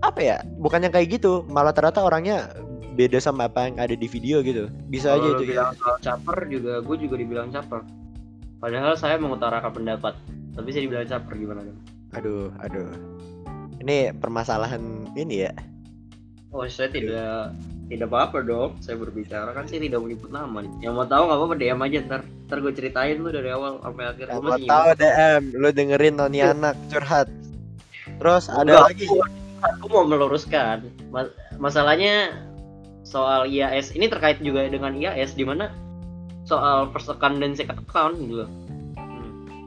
apa ya bukan yang kayak gitu. Malah ternyata orangnya beda sama apa yang ada di video gitu. Bisa aja kalau itu lu bilang soal caper juga gue juga dibilang caper. Padahal saya mengutarakan pendapat tapi saya dibilang caper gimana dong aduh aduh. Ini permasalahan ini ya. Oh saya tidak tidak apa-apa dong saya berbicara. Kan saya tidak menyebut nama nih. Yang mau tahu nggak apa-apa DM aja ntar. Ntar gue ceritain lu dari awal sampai akhir. Yang mau tahu DM lu dengerin Noni anak curhat. Terus ada Enggak, lagi? aku- aku mau meluruskan. Ma- masalahnya soal IAS ini terkait juga dengan IAS di mana soal first account dan second account gitu. Loh.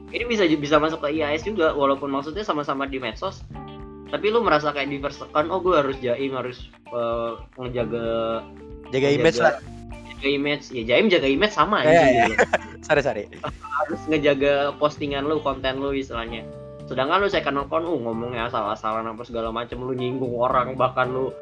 ini bisa bisa masuk ke IAS juga walaupun maksudnya sama-sama di medsos tapi lu merasa kayak di first account oh gue harus jaim harus eh, ngejaga jaga image lah. jaga image. Ya jaim jaga image sama aja gitu. Loh. sorry sorry. Harus ngejaga postingan lu konten lu istilahnya. Sedangkan lu second account uh, ngomongnya asal-asalan apa segala macam lu nyinggung orang bahkan lu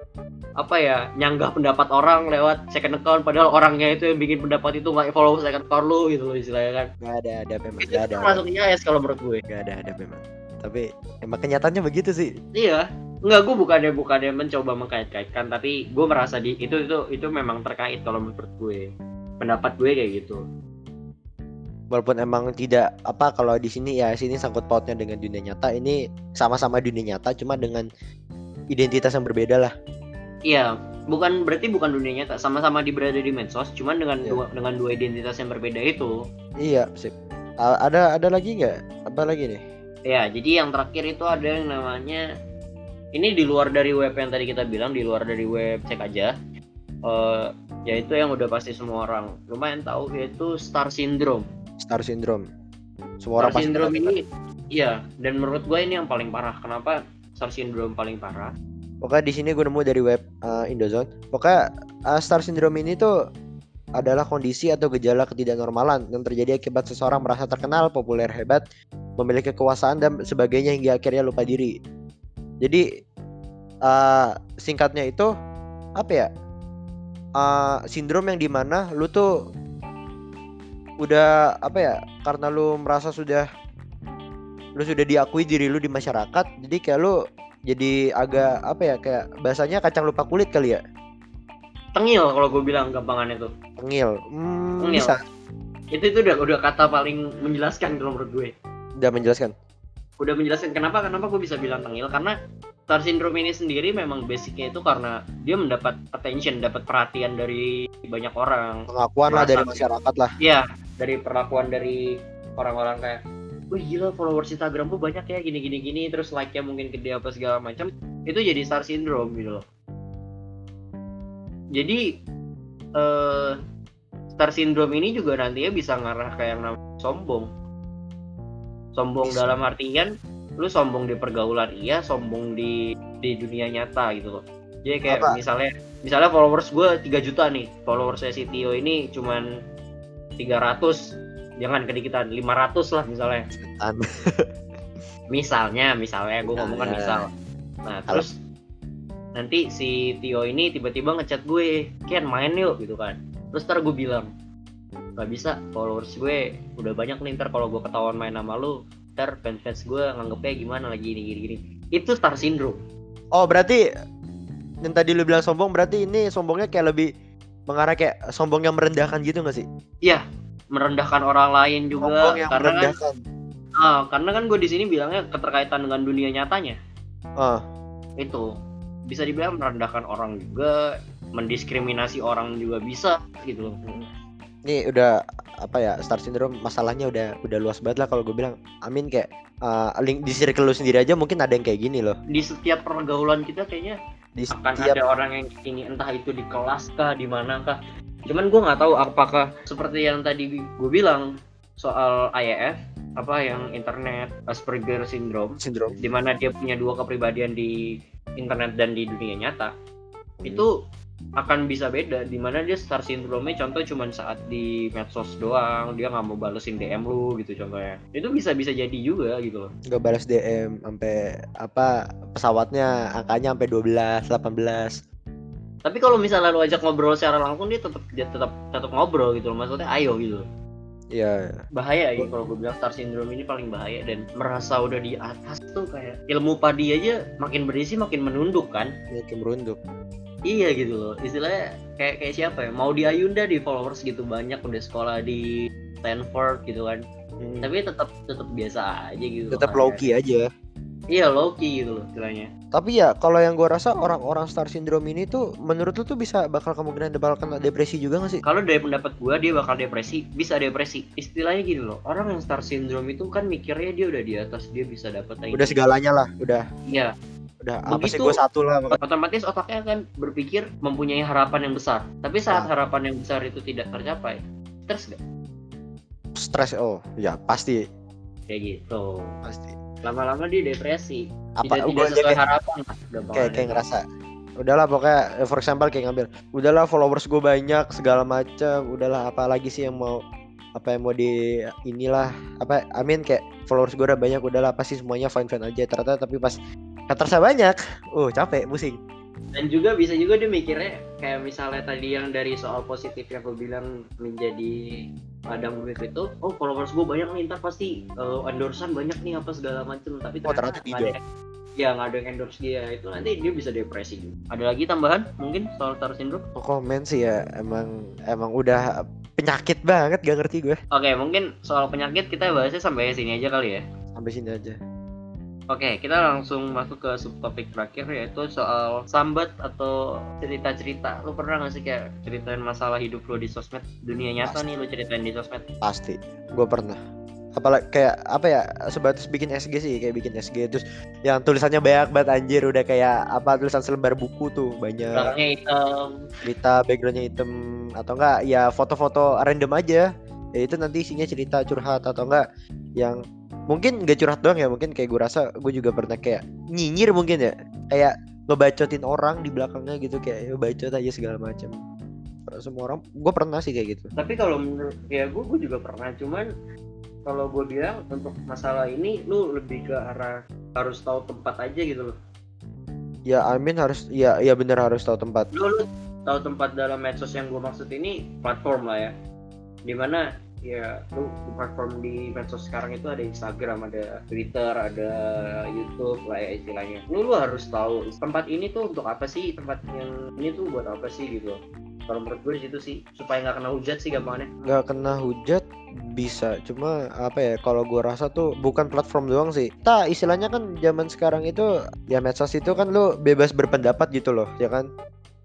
apa ya nyanggah pendapat orang lewat second account padahal orangnya itu yang bikin pendapat itu nggak follow second account lu gitu loh istilahnya kan. Gak ada ada memang itu gak ada. masuk IAS kalau menurut gue. Gak ada ada memang tapi emang kenyataannya begitu sih. Iya. Enggak, gue bukannya bukannya mencoba mengkait-kaitkan tapi gue merasa di itu itu itu memang terkait kalau menurut gue. Pendapat gue kayak gitu. Walaupun emang tidak apa kalau di sini ya sini sangkut pautnya dengan dunia nyata ini sama-sama dunia nyata cuma dengan identitas yang berbeda lah. Iya, bukan berarti bukan dunia nyata, sama-sama di berada di medsos, cuman dengan Iya. dua dengan dua identitas yang berbeda itu. iya sip. A- ada ada lagi nggak? Apa lagi nih Ya, jadi yang terakhir itu ada yang namanya ini di luar dari web yang tadi kita bilang, di luar dari web cek aja. Eh yaitu yang udah pasti semua orang lumayan tahu yaitu star syndrome. star syndrome semua orang Star pasti syndrome ini iya, dan menurut gue ini yang paling parah. Kenapa star syndrome paling parah? Pokoknya di sini gue nemu dari web uh, Indozone. Pokoknya uh, star syndrome ini tuh adalah kondisi atau gejala ketidaknormalan yang terjadi akibat seseorang merasa terkenal, populer, hebat, memiliki kekuasaan dan sebagainya hingga akhirnya lupa diri. Jadi uh, singkatnya itu apa ya? Uh, sindrom yang di mana lu tuh udah apa ya? Karena lu merasa sudah lu sudah diakui diri lu di masyarakat, jadi kayak lu jadi agak apa ya kayak bahasanya kacang lupa kulit kali ya Tengil kalau gue bilang gampangannya tuh. tengil. Hmm, Tengil. bisa. Itu itu udah udah kata paling menjelaskan kalau menurut gue. udah menjelaskan? Udah menjelaskan. Kenapa kenapa gue bisa bilang tengil? Karena star syndrome ini sendiri memang basicnya itu karena dia mendapat attention dapat perhatian dari banyak orang. Pengakuan lah dari masyarakat lah. Ya dari perlakuan dari orang-orang kayak wih gila followers Instagram gue banyak ya gini gini gini. Terus like nya mungkin gede apa segala macam. Itu jadi star syndrome gitu loh jadi eh star syndrome ini juga nantinya bisa ngarah kayak yang namanya sombong sombong Bisa. dalam artian lu sombong di pergaulan iya sombong di di dunia nyata gitu loh jadi kayak Apa? misalnya misalnya followers gue 3 juta nih followers saya si Tio ini cuman 300 jangan kedikitan 500 lah misalnya misalnya misalnya gue ngomong kan Misalnya. misal nah terus nanti si Tio ini tiba-tiba ngechat gue Kian main yuk gitu kan. Terus ntar gue bilang nggak bisa followers gue udah banyak nih ntar kalau gue ketahuan main sama lu ntar fans-fans gue nganggepnya gimana lagi gini gini gini. Itu star syndrome. Oh berarti yang tadi lu bilang sombong berarti ini sombongnya kayak lebih mengarah kayak sombong yang merendahkan gitu gak sih? Merendahkan orang lain juga sombong yang karena kan merendahkan. Ah, karena kan gue di sini bilangnya keterkaitan dengan dunia nyatanya. Ah, itu bisa dibilang merendahkan orang juga mendiskriminasi orang juga bisa gitu loh. Ini udah apa ya star syndrome masalahnya udah udah luas banget lah kalau gue bilang. Amin kayak uh, link di circle lu sendiri aja mungkin ada yang kayak gini loh. Di setiap pergaulan kita kayaknya di akan setiap ada orang yang ini entah itu di kelas kah di mana kah. Cuman gue nggak tahu apakah seperti yang tadi gue bilang soal IAF apa yang internet Asperger syndrome syndrome. di mana dia punya dua kepribadian di internet dan di dunia nyata. Hmm. itu akan bisa beda di mana dia star syndrome contoh cuman saat di medsos doang dia nggak mau balesin DM lu gitu contohnya. Itu bisa bisa jadi juga gitu loh. Nggak balas DM sampai apa pesawatnya angkanya sampai 12 18 tapi kalau misalnya lu ajak ngobrol secara langsung dia tetap dia tetap tetap ngobrol gitu loh. Maksudnya ayo gitu loh. Iya, bahaya ya kalau gue bilang star syndrome ini paling bahaya dan merasa udah di atas tuh kayak ilmu padi aja makin berisi makin menunduk kan? Kayak merunduk. iya gitu loh. Istilahnya kayak kayak siapa ya? Mau di Ayunda di followers gitu banyak udah sekolah di Stanford gitu kan. Hmm, tapi tetap tetap biasa aja gitu tetap low key aja. Iya low key gitu loh istilahnya. Tapi ya kalau yang gue rasa orang-orang star syndrome ini tuh menurut lu tuh bisa bakal kemungkinan bakal kena depresi juga gak sih? kalau dari pendapat gua dia bakal depresi bisa depresi. Istilahnya gini loh orang yang star syndrome itu kan mikirnya dia udah di atas dia bisa dapat Udah segalanya lah, udah. Iya. Udah apa sih Begitu- gue satu lah. otomatis otaknya kan berpikir mempunyai harapan yang besar. Tapi saat Ah. harapan yang besar itu tidak tercapai stres gak Stres oh, ya pasti. Kayak gitu. Pasti. Lama-lama dia depresi. Apa tidak tidak sesuai kayak, harapan kayak kayak ngerasa udahlah pokoknya eh, for example kayak ngambil udahlah followers gue banyak segala macam udahlah apa lagi sih yang mau apa yang mau di inilah apa amin kayak followers gue udah banyak udahlah pasti semuanya fine fine aja. Ternyata tapi pas hatersnya banyak. Uh capek pusing dan juga bisa juga dia mikirnya kayak misalnya tadi yang dari soal positif yang gue bilang menjadi padang duit itu oh followers gue banyak nih ntar pasti uh, endorsean banyak nih apa segala macem. Tapi Oh, ternyata nggak ada. Ya nggak ada yang endorse dia. Itu nanti dia bisa depresi ada lagi tambahan mungkin soal star syndrome? Oh, komen sih ya emang emang udah penyakit banget gak ngerti gue. Oke mungkin soal penyakit kita bahasnya sampai sini aja kali ya. Sampai sini aja Oke, kita langsung masuk ke subtopik terakhir yaitu soal sambat atau cerita-cerita. Lu pernah gak sih kayak ceritain masalah hidup lu di sosmed? Dunia nyata nih lu ceritain di sosmed. pasti gue pernah apalagi kayak apa ya sebatas bikin SG sih kayak bikin SG terus yang tulisannya banyak banget anjir udah kayak apa tulisan selembar buku tuh banyak Belakangnya hitam. cerita backgroundnya hitam atau enggak ya foto-foto random aja ya itu nanti isinya cerita curhat atau enggak yang mungkin gak curhat doang ya mungkin kayak gue rasa gue juga pernah kayak nyinyir mungkin ya kayak ngebacotin orang di belakangnya gitu kayak "Ya, bacot aja segala macam semua orang gue pernah sih kayak gitu Tapi kalau menurut ya gue, gue juga pernah. Cuman kalau gue bilang untuk masalah ini lu lebih ke arah harus tahu tempat aja gitu loh. ya Amin harus ya ya bener harus tahu tempat Lu, lu tahu tempat dalam medsos yang gue maksud ini platform lah ya. Di mana ya lu platform di medsos sekarang itu ada Instagram, ada Twitter, ada YouTube lah ya istilahnya. Lu, lu harus tahu tempat ini tuh untuk apa sih, tempat yang ini tuh buat apa sih gitu. Kalau menurut gue situ sih supaya nggak kena hujat sih gampangnya. nggak kena hujat bisa cuma apa ya kalau gua rasa tuh bukan platform doang sih tak istilahnya kan zaman sekarang itu ya medsos itu kan lu bebas berpendapat gitu loh ya kan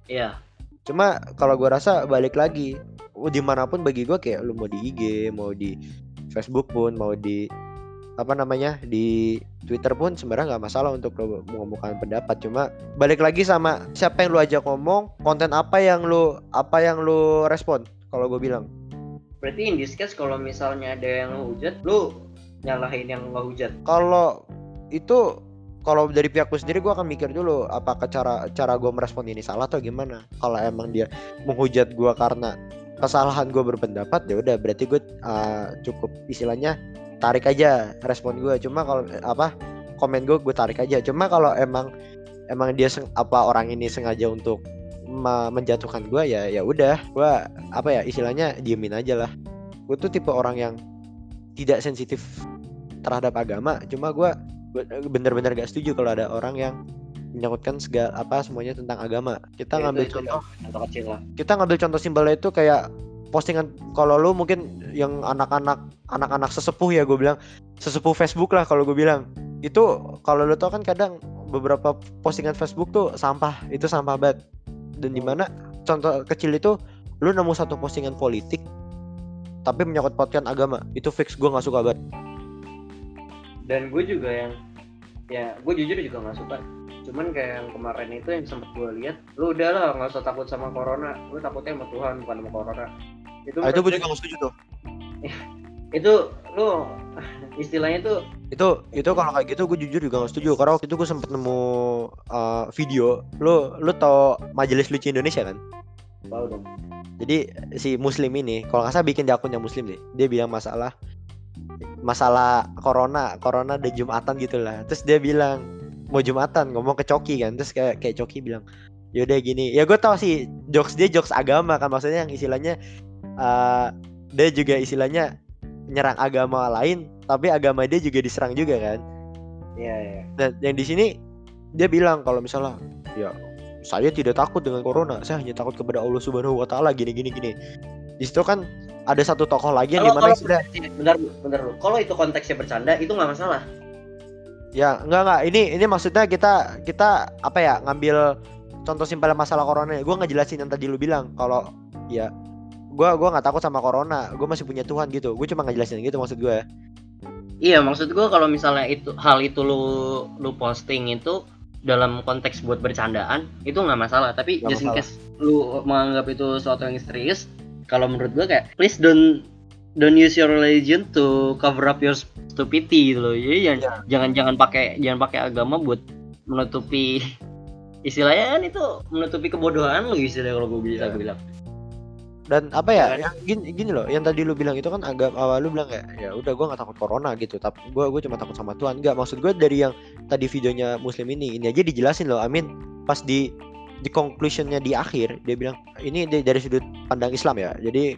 Iya. cuma kalau gua rasa balik lagi di mana pun bagi gua kayak lu mau di IG mau di Facebook pun mau di apa namanya di Twitter pun sebenarnya nggak masalah untuk lu mengemukakan pendapat cuma balik lagi sama siapa yang lu ajak ngomong konten apa yang lu apa yang lu respon kalau gue bilang Berarti in this case kalau misalnya ada yang hujat, lu nyalahin yang nggak hujat. kalau itu kalau dari pihakku sendiri gue akan mikir dulu apakah cara cara gue merespon ini salah atau gimana. Kalau emang dia menghujat gue karena kesalahan gue berpendapat ya udah berarti gue uh, cukup istilahnya tarik aja respon gue cuma kalau apa komen gue gue tarik aja. Cuma kalau emang emang dia apa orang ini sengaja untuk me- menjatuhkan gue ya ya udah gue apa ya istilahnya diemin aja lah. Gue tuh tipe orang yang tidak sensitif terhadap agama. Cuma gue bener-bener gak setuju kalau ada orang yang menyangkutkan segala apa semuanya tentang agama. Kita Ya, ngambil contoh contoh kecil lah. kita ngambil contoh simpelnya itu kayak postingan kalau lu mungkin yang anak-anak anak-anak sesepuh ya gue bilang. Sesepuh Facebook lah kalau gue bilang. Itu kalau lu tau kan kadang beberapa postingan Facebook tuh sampah itu sampah banget. Dan di mana contoh kecil itu lu nemu satu postingan politik tapi menyangkut pautkan agama. Itu fix gue nggak suka banget Dan gue juga yang ya gue jujur juga nggak suka. Cuman kayak yang kemarin itu yang sempet gue lihat, lu udah lah nggak usah takut sama corona, lu takutnya sama Tuhan bukan sama corona. Itu Ah, itu gue gue- juga nggak setuju tuh itu lu istilahnya tuh itu itu kalau kayak gitu gue jujur juga gak setuju karena waktu itu gue sempet nemu uh, video lu lu tau majelis lucu Indonesia kan tahu dong. jadi si muslim ini kalau nggak salah bikin di akunnya muslim deh dia bilang masalah masalah corona corona ada jumatan gitu lah terus dia bilang mau jumatan? Ngomong ke coki kan. Terus kayak kayak coki bilang yaudah gini. Ya gue tau sih jokes dia jokes agama kan. Maksudnya yang istilahnya uh, dia juga istilahnya nyerang agama lain tapi agama dia juga diserang juga kan. Iya iya. dan yang di sini dia bilang kalau misalnya ya saya tidak takut dengan corona, saya hanya takut kepada Allah Subhanahu wa taala. Gini gini gini. Di situ kan ada satu tokoh lagi yang di mana sudah bentar lu. Kalau itu konteksnya bercanda itu nggak masalah. ya enggak enggak ini ini maksudnya kita kita apa ya ngambil contoh simpel masalah corona. Gue ngejelasin yang tadi lu bilang kalau ya gua gua nggak takut sama corona, gue masih punya Tuhan gitu. Gue cuma ngejelasin gitu maksud gue. Iya, maksud gua kalau misalnya itu hal itu lu lu posting itu dalam konteks buat bercandaan itu nggak masalah. Tapi Nggak just in masalah. case lu menganggap itu sesuatu yang serius, kalau menurut gua kayak please don't don't use your religion to cover up your stupidity gitu loh. Jadi jangan Ya. jangan jangan pakai jangan pakai agama buat menutupi istilahnya kan itu menutupi kebodohan lu istilahnya kalau gue bisa gua bilang. dan apa ya Ya kan? yang gini, gini loh yang tadi lu bilang itu kan agak awal lu bilang kayak ya udah gua nggak takut corona gitu tapi gua gue cuma takut sama Tuhan nggak maksud gue dari yang tadi videonya muslim ini ini aja dijelasin loh Amin pas di di conclusionnya di akhir dia bilang ini dari, sudut pandang Islam ya. Jadi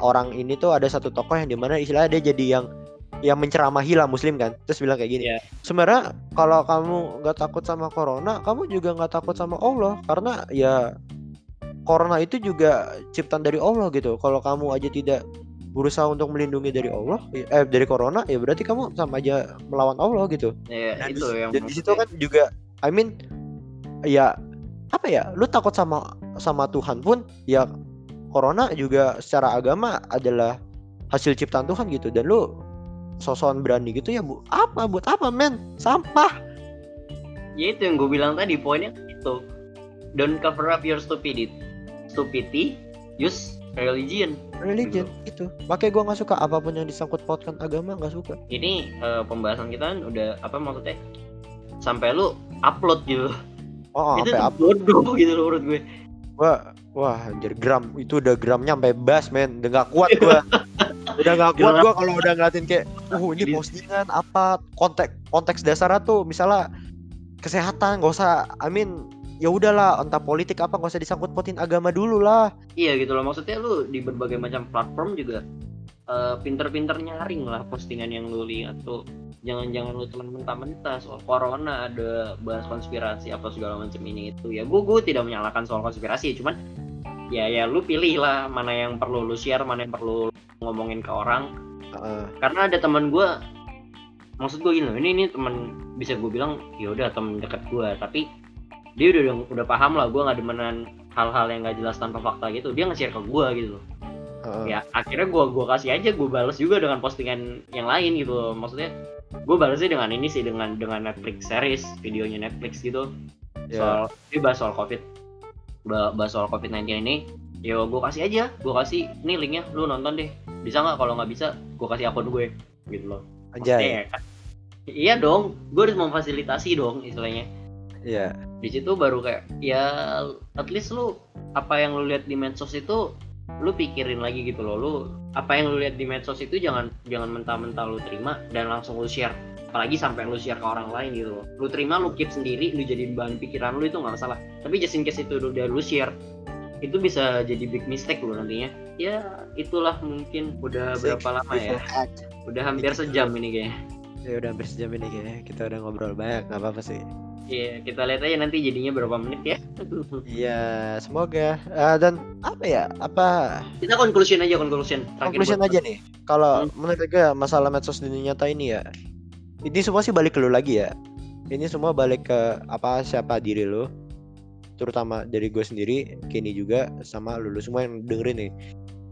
orang ini tuh ada satu tokoh yang di mana istilahnya dia jadi yang yang menceramahi lah muslim kan. Terus bilang kayak gini Iya. sebenarnya kalau kamu nggak takut sama corona kamu juga nggak takut sama Allah. Karena ya corona itu juga ciptaan dari Allah gitu. Kalau kamu aja tidak berusaha untuk melindungi dari Allah eh dari corona ya berarti kamu sama aja melawan Allah gitu. Ya dan itu di, yang dan di situ kan juga I mean ya apa ya lu takut sama sama Tuhan pun ya corona juga secara agama adalah hasil ciptaan Tuhan gitu. Dan lu sosokan berani gitu ya bu. Apa? Buat apa men? Sampah. Ya itu yang gue bilang tadi poinnya itu. Don't cover up your stupidity. Stupidity use religion. Religion itu. Makanya gua nggak suka apa pun yang disangkut pautkan agama nggak suka. Ini eh, pembahasan kita kan udah apa maksudnya? Sampai lu upload gitu oh itu sampai tuh apa bodoh gitu loh menurut gue. Gua wah anjir gram. Itu udah gramnya sampai bas men. Udah nggak kuat gua. Udah nggak kuat gua kalau udah ngeliatin kayak uh ini postingan apa? Konteks konteks dasarnya tuh misalnya kesehatan gak usah I mean ya udahlah entah politik apa gak usah disangkut pautin agama dulu lah. Iya gitu loh. Maksudnya lu di berbagai macam platform juga eh, pinter-pinter nyaring lah postingan yang lu lihat tuh. Jangan-jangan lu telan mentah-mentah soal corona ada bahas konspirasi apa segala macam ini itu. Ya gue gue tidak menyalahkan soal konspirasi cuman ya ya lu pilih lah mana yang perlu lu share mana yang perlu lu ngomongin ke orang. Heeh. karena ada teman gue maksud gue gini loh ini ini teman bisa gue bilang ya udah teman dekat gue tapi dia udah udah paham lah gue nggak demenan hal-hal yang nggak jelas tanpa fakta gitu. Dia nge-share ke gue gitu loh Heeh. ya akhirnya gue gua kasih aja gue balas juga dengan postingan yang lain gitu maksudnya gue balasnya dengan ini sih dengan dengan Netflix series videonya Netflix gitu. Ya. soal dia bahas soal covid. Ba- bahas soal covid 19 ini. Ya gue kasih aja. Gue kasih nih linknya. Lu nonton deh. Bisa nggak? Kalau nggak bisa gue kasih akun gue gitu loh. Anjay. ya kan, iya dong. Gue harus memfasilitasi dong istilahnya. Iya. di situ baru kayak ya at least lu apa yang lu lihat di medsos itu lu pikirin lagi gitu loh lu apa yang lu lihat di medsos itu jangan jangan mentah-mentah lu terima dan langsung lu share. Apalagi sampai lu share ke orang lain gitu loh. Lu terima lu keep sendiri lu jadiin bahan pikiran lu itu nggak masalah. Tapi just in case itu udah lu share itu bisa jadi big mistake lu nantinya. Ya itulah mungkin udah berapa lama ya? udah hampir sejam ini kayaknya Ya udah hampir sejam ini kayaknya kita udah ngobrol banyak nggak apa-apa sih. Iya, kita lihat aja nanti jadinya berapa menit ya. Iya, semoga Eh, dan apa ya? Apa kita conclusion aja conclusion. Terakhir conclusion buat- aja nih. Kalau Hmm. menurut gue masalah medsos dunia nyata ini ya. Ini semua sih balik ke lu lagi ya. Ini semua balik ke apa siapa diri lu. Terutama dari gue sendiri, Kenny juga sama lu, lu semua yang dengerin nih.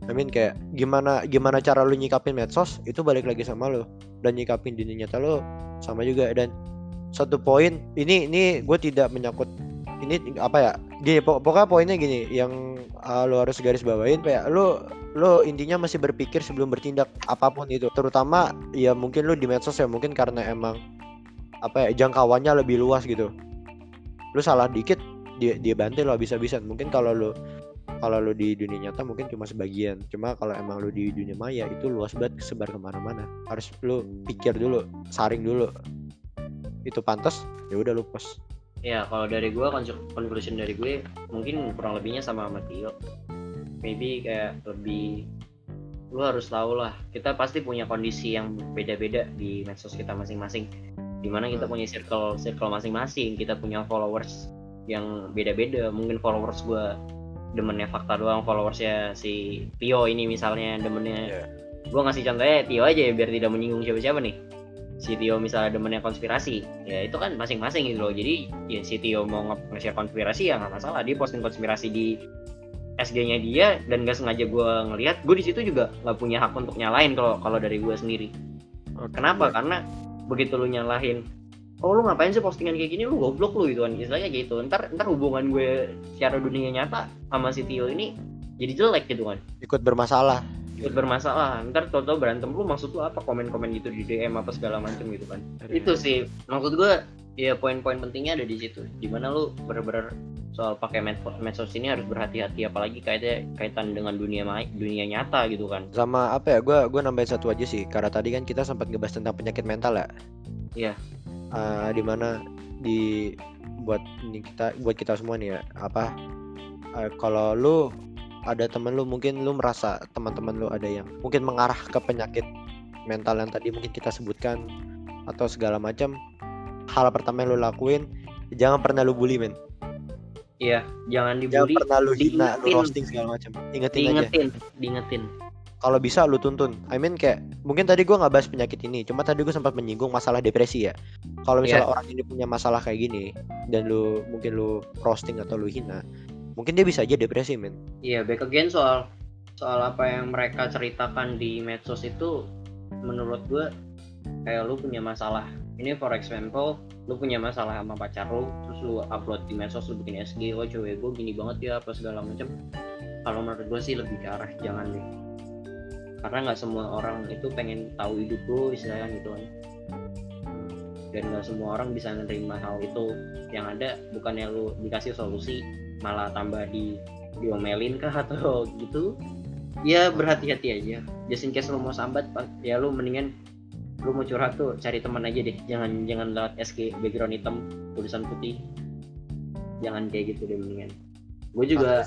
I mean kayak gimana gimana cara lu nyikapin medsos itu balik lagi sama lu. Dan nyikapin dunia nyata lu sama juga. Dan satu poin ini ini gue tidak menyangkut ini apa ya gini pok- pokoknya poinnya gini yang uh, lu harus garis bawain kayak lu lu intinya masih berpikir sebelum bertindak apa pun itu. Terutama ya mungkin lu di medsos ya mungkin karena emang apa ya jangkauannya lebih luas gitu. Lu salah dikit dia dia bantai lo bisa-bisan mungkin kalau lu kalau lu di dunia nyata mungkin cuma sebagian. Cuma kalau emang lu di dunia maya itu luas banget kesebar ke mana-mana. Harus lu pikir dulu saring dulu. Itu pantas ya udah lu post. Ya, kalau dari gue conclusion dari gue mungkin kurang lebihnya sama sama Tio. Maybe kayak lebih lu harus tahu lah kita pasti punya kondisi yang beda-beda di medsos kita masing-masing. Di mana kita Hmm. punya circle circle masing-masing kita punya followers yang beda-beda. Mungkin followers gue demennya fakta doang followersnya si Tio ini misalnya demennya. Iya. gue ngasih contohnya Tio aja ya biar tidak menyinggung siapa-siapa nih. Si Tio misalnya demennya konspirasi ya itu kan masing-masing gitu loh. Jadi ya si Tio mau nge- nge-share konspirasi ya nggak masalah dia posting konspirasi di SG-nya dia dan gak sengaja gue ngelihat gue di situ juga nggak punya hak untuk nyalain kalau kalau dari gue sendiri. Kenapa? Karena begitu lu nyalahin oh lu ngapain sih postingan kayak gini? Lu goblok lu gitu kan. Istilahnya gitu. Ntar ntar hubungan gue secara dunia nyata sama si Tio ini jadi jelek gitu kan. Ikut bermasalah. Ikut bermasalah. Ntar tau-tau berantem lu maksud lu apa? Komen-komen gitu di DM apa segala macem gitu kan. Iya. itu sih. Maksud gue ya poin-poin pentingnya ada di situ. Di mana lu bener-bener soal pakai medsos, medsos ini harus berhati-hati apalagi kaitnya kaitan dengan dunia ma- dunia nyata gitu kan. Sama apa ya? Gua gua nambahin satu aja sih. Karena tadi kan kita sempat ngebahas tentang penyakit mental ya. Iya. Eh, di mana di buat ini kita buat kita semua nih ya apa eh, kalau lu ada temen lu mungkin lu merasa teman-teman lu ada yang mungkin mengarah ke penyakit mental yang tadi mungkin kita sebutkan atau segala macam hal pertama yang lu lakuin jangan pernah lu bully men. Iya jangan jangan dibully pernah lu hina lu roasting segala macam. Ingetin aja. Diingetin diingetin kalau bisa lu tuntun. I mean kayak mungkin tadi gua nggak bahas penyakit ini cuma tadi gua sempat menyinggung masalah depresi ya. Kalau misalnya orang ini punya masalah kayak gini dan lu mungkin lu roasting atau lu hina mungkin dia bisa aja depresi men. Iya back again soal soal apa yang mereka ceritakan di medsos itu menurut gue kayak lu punya masalah. Ini for example lu punya masalah sama pacar lu terus lu upload di medsos lu bikin SG oh cewek gue gini banget ya apa segala macam. Kalau menurut gue sih lebih ke arah jangan deh karena nggak semua orang itu pengen tahu hidup lu istilahnya gitu kan. Dan nggak semua orang bisa menerima hal itu. Yang ada bukannya lu dikasih solusi malah tambah di diomelin kah atau gitu. Ya berhati-hati aja. Just in case lu mau sambat ya lu mendingan lu mau curhat tuh cari teman aja deh. Jangan jangan lewat SG background hitam tulisan putih. Jangan kayak gitu deh mendingan. Gue juga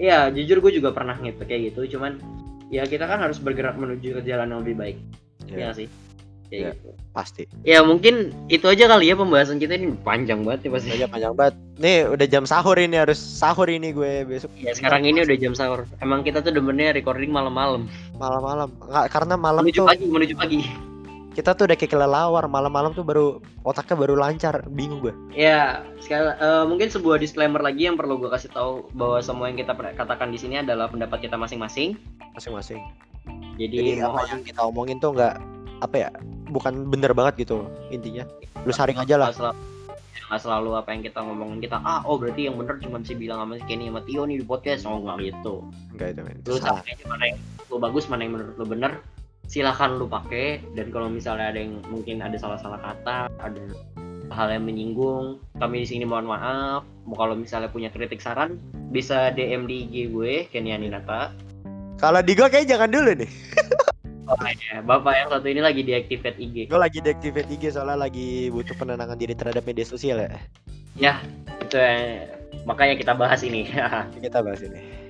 Iya, jujur gue juga pernah gitu kayak gitu. Cuman ya kita kan harus bergerak menuju ke jalan yang lebih baik. Iya ya, sih? Kayak Iya. gitu. pasti Ya mungkin itu aja kali ya pembahasan kita ini panjang banget ya pasti. aja panjang banget nih udah jam sahur ini harus sahur ini gue besok Ya sekarang ini udah jam sahur. Emang kita tuh demennya recording malam-malam. malam-malam nggak karena malam Menuju tuh pagi, menuju pagi. Kita tuh udah kayak kelelawar malam-malam tuh baru otaknya baru lancar bingung gue Ya, sekali eh, mungkin sebuah disclaimer lagi yang perlu gue kasih tahu bahwa semua yang kita katakan di sini adalah pendapat kita masing-masing. masing-masing. Jadi, jadi apa yang kita omongin tuh nggak apa ya bukan bener banget gitu intinya. Lu saring aja lah. Nggak selalu, nggak selalu apa yang kita ngomongin kita ah oh berarti yang bener cuma si bilang sama si Kenny sama Tio nih di podcast. Oh nggak gitu. Enggak itu men. Lu aja mana yang lu bagus mana yang menurut lu bener silahkan lu pakai dan kalau misalnya ada yang mungkin ada salah-salah kata ada hal yang menyinggung kami di sini mohon maaf. Mau kalau misalnya punya kritik saran bisa DM di IG gue Kenny Aninata. Kalau di gue kayak jangan dulu nih. Oh, ya. bapak yang satu ini lagi deactivate IG gue lagi deactivate IG soalnya lagi butuh penenangan diri terhadap media sosial ya. Ya itu eh, makanya kita bahas ini. Kita bahas ini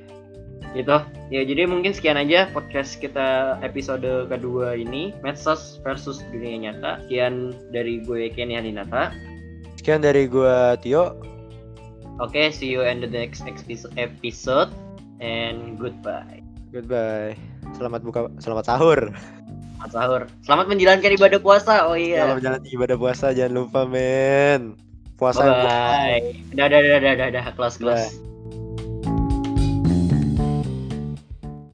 gitu. Ya jadi mungkin sekian aja podcast kita episode kedua ini medsos versus dunia nyata. Sekian dari gue Kenny Aninata sekian dari gue Tio. Oke see you in the next episode and goodbye. Goodbye. Selamat buka selamat sahur. Selamat sahur. Selamat menjalankan ibadah puasa. Oh iya. Selamat jalan ibadah puasa jangan lupa men. Puasa. Bye bye dah dah dah dah dah kelas. Dah.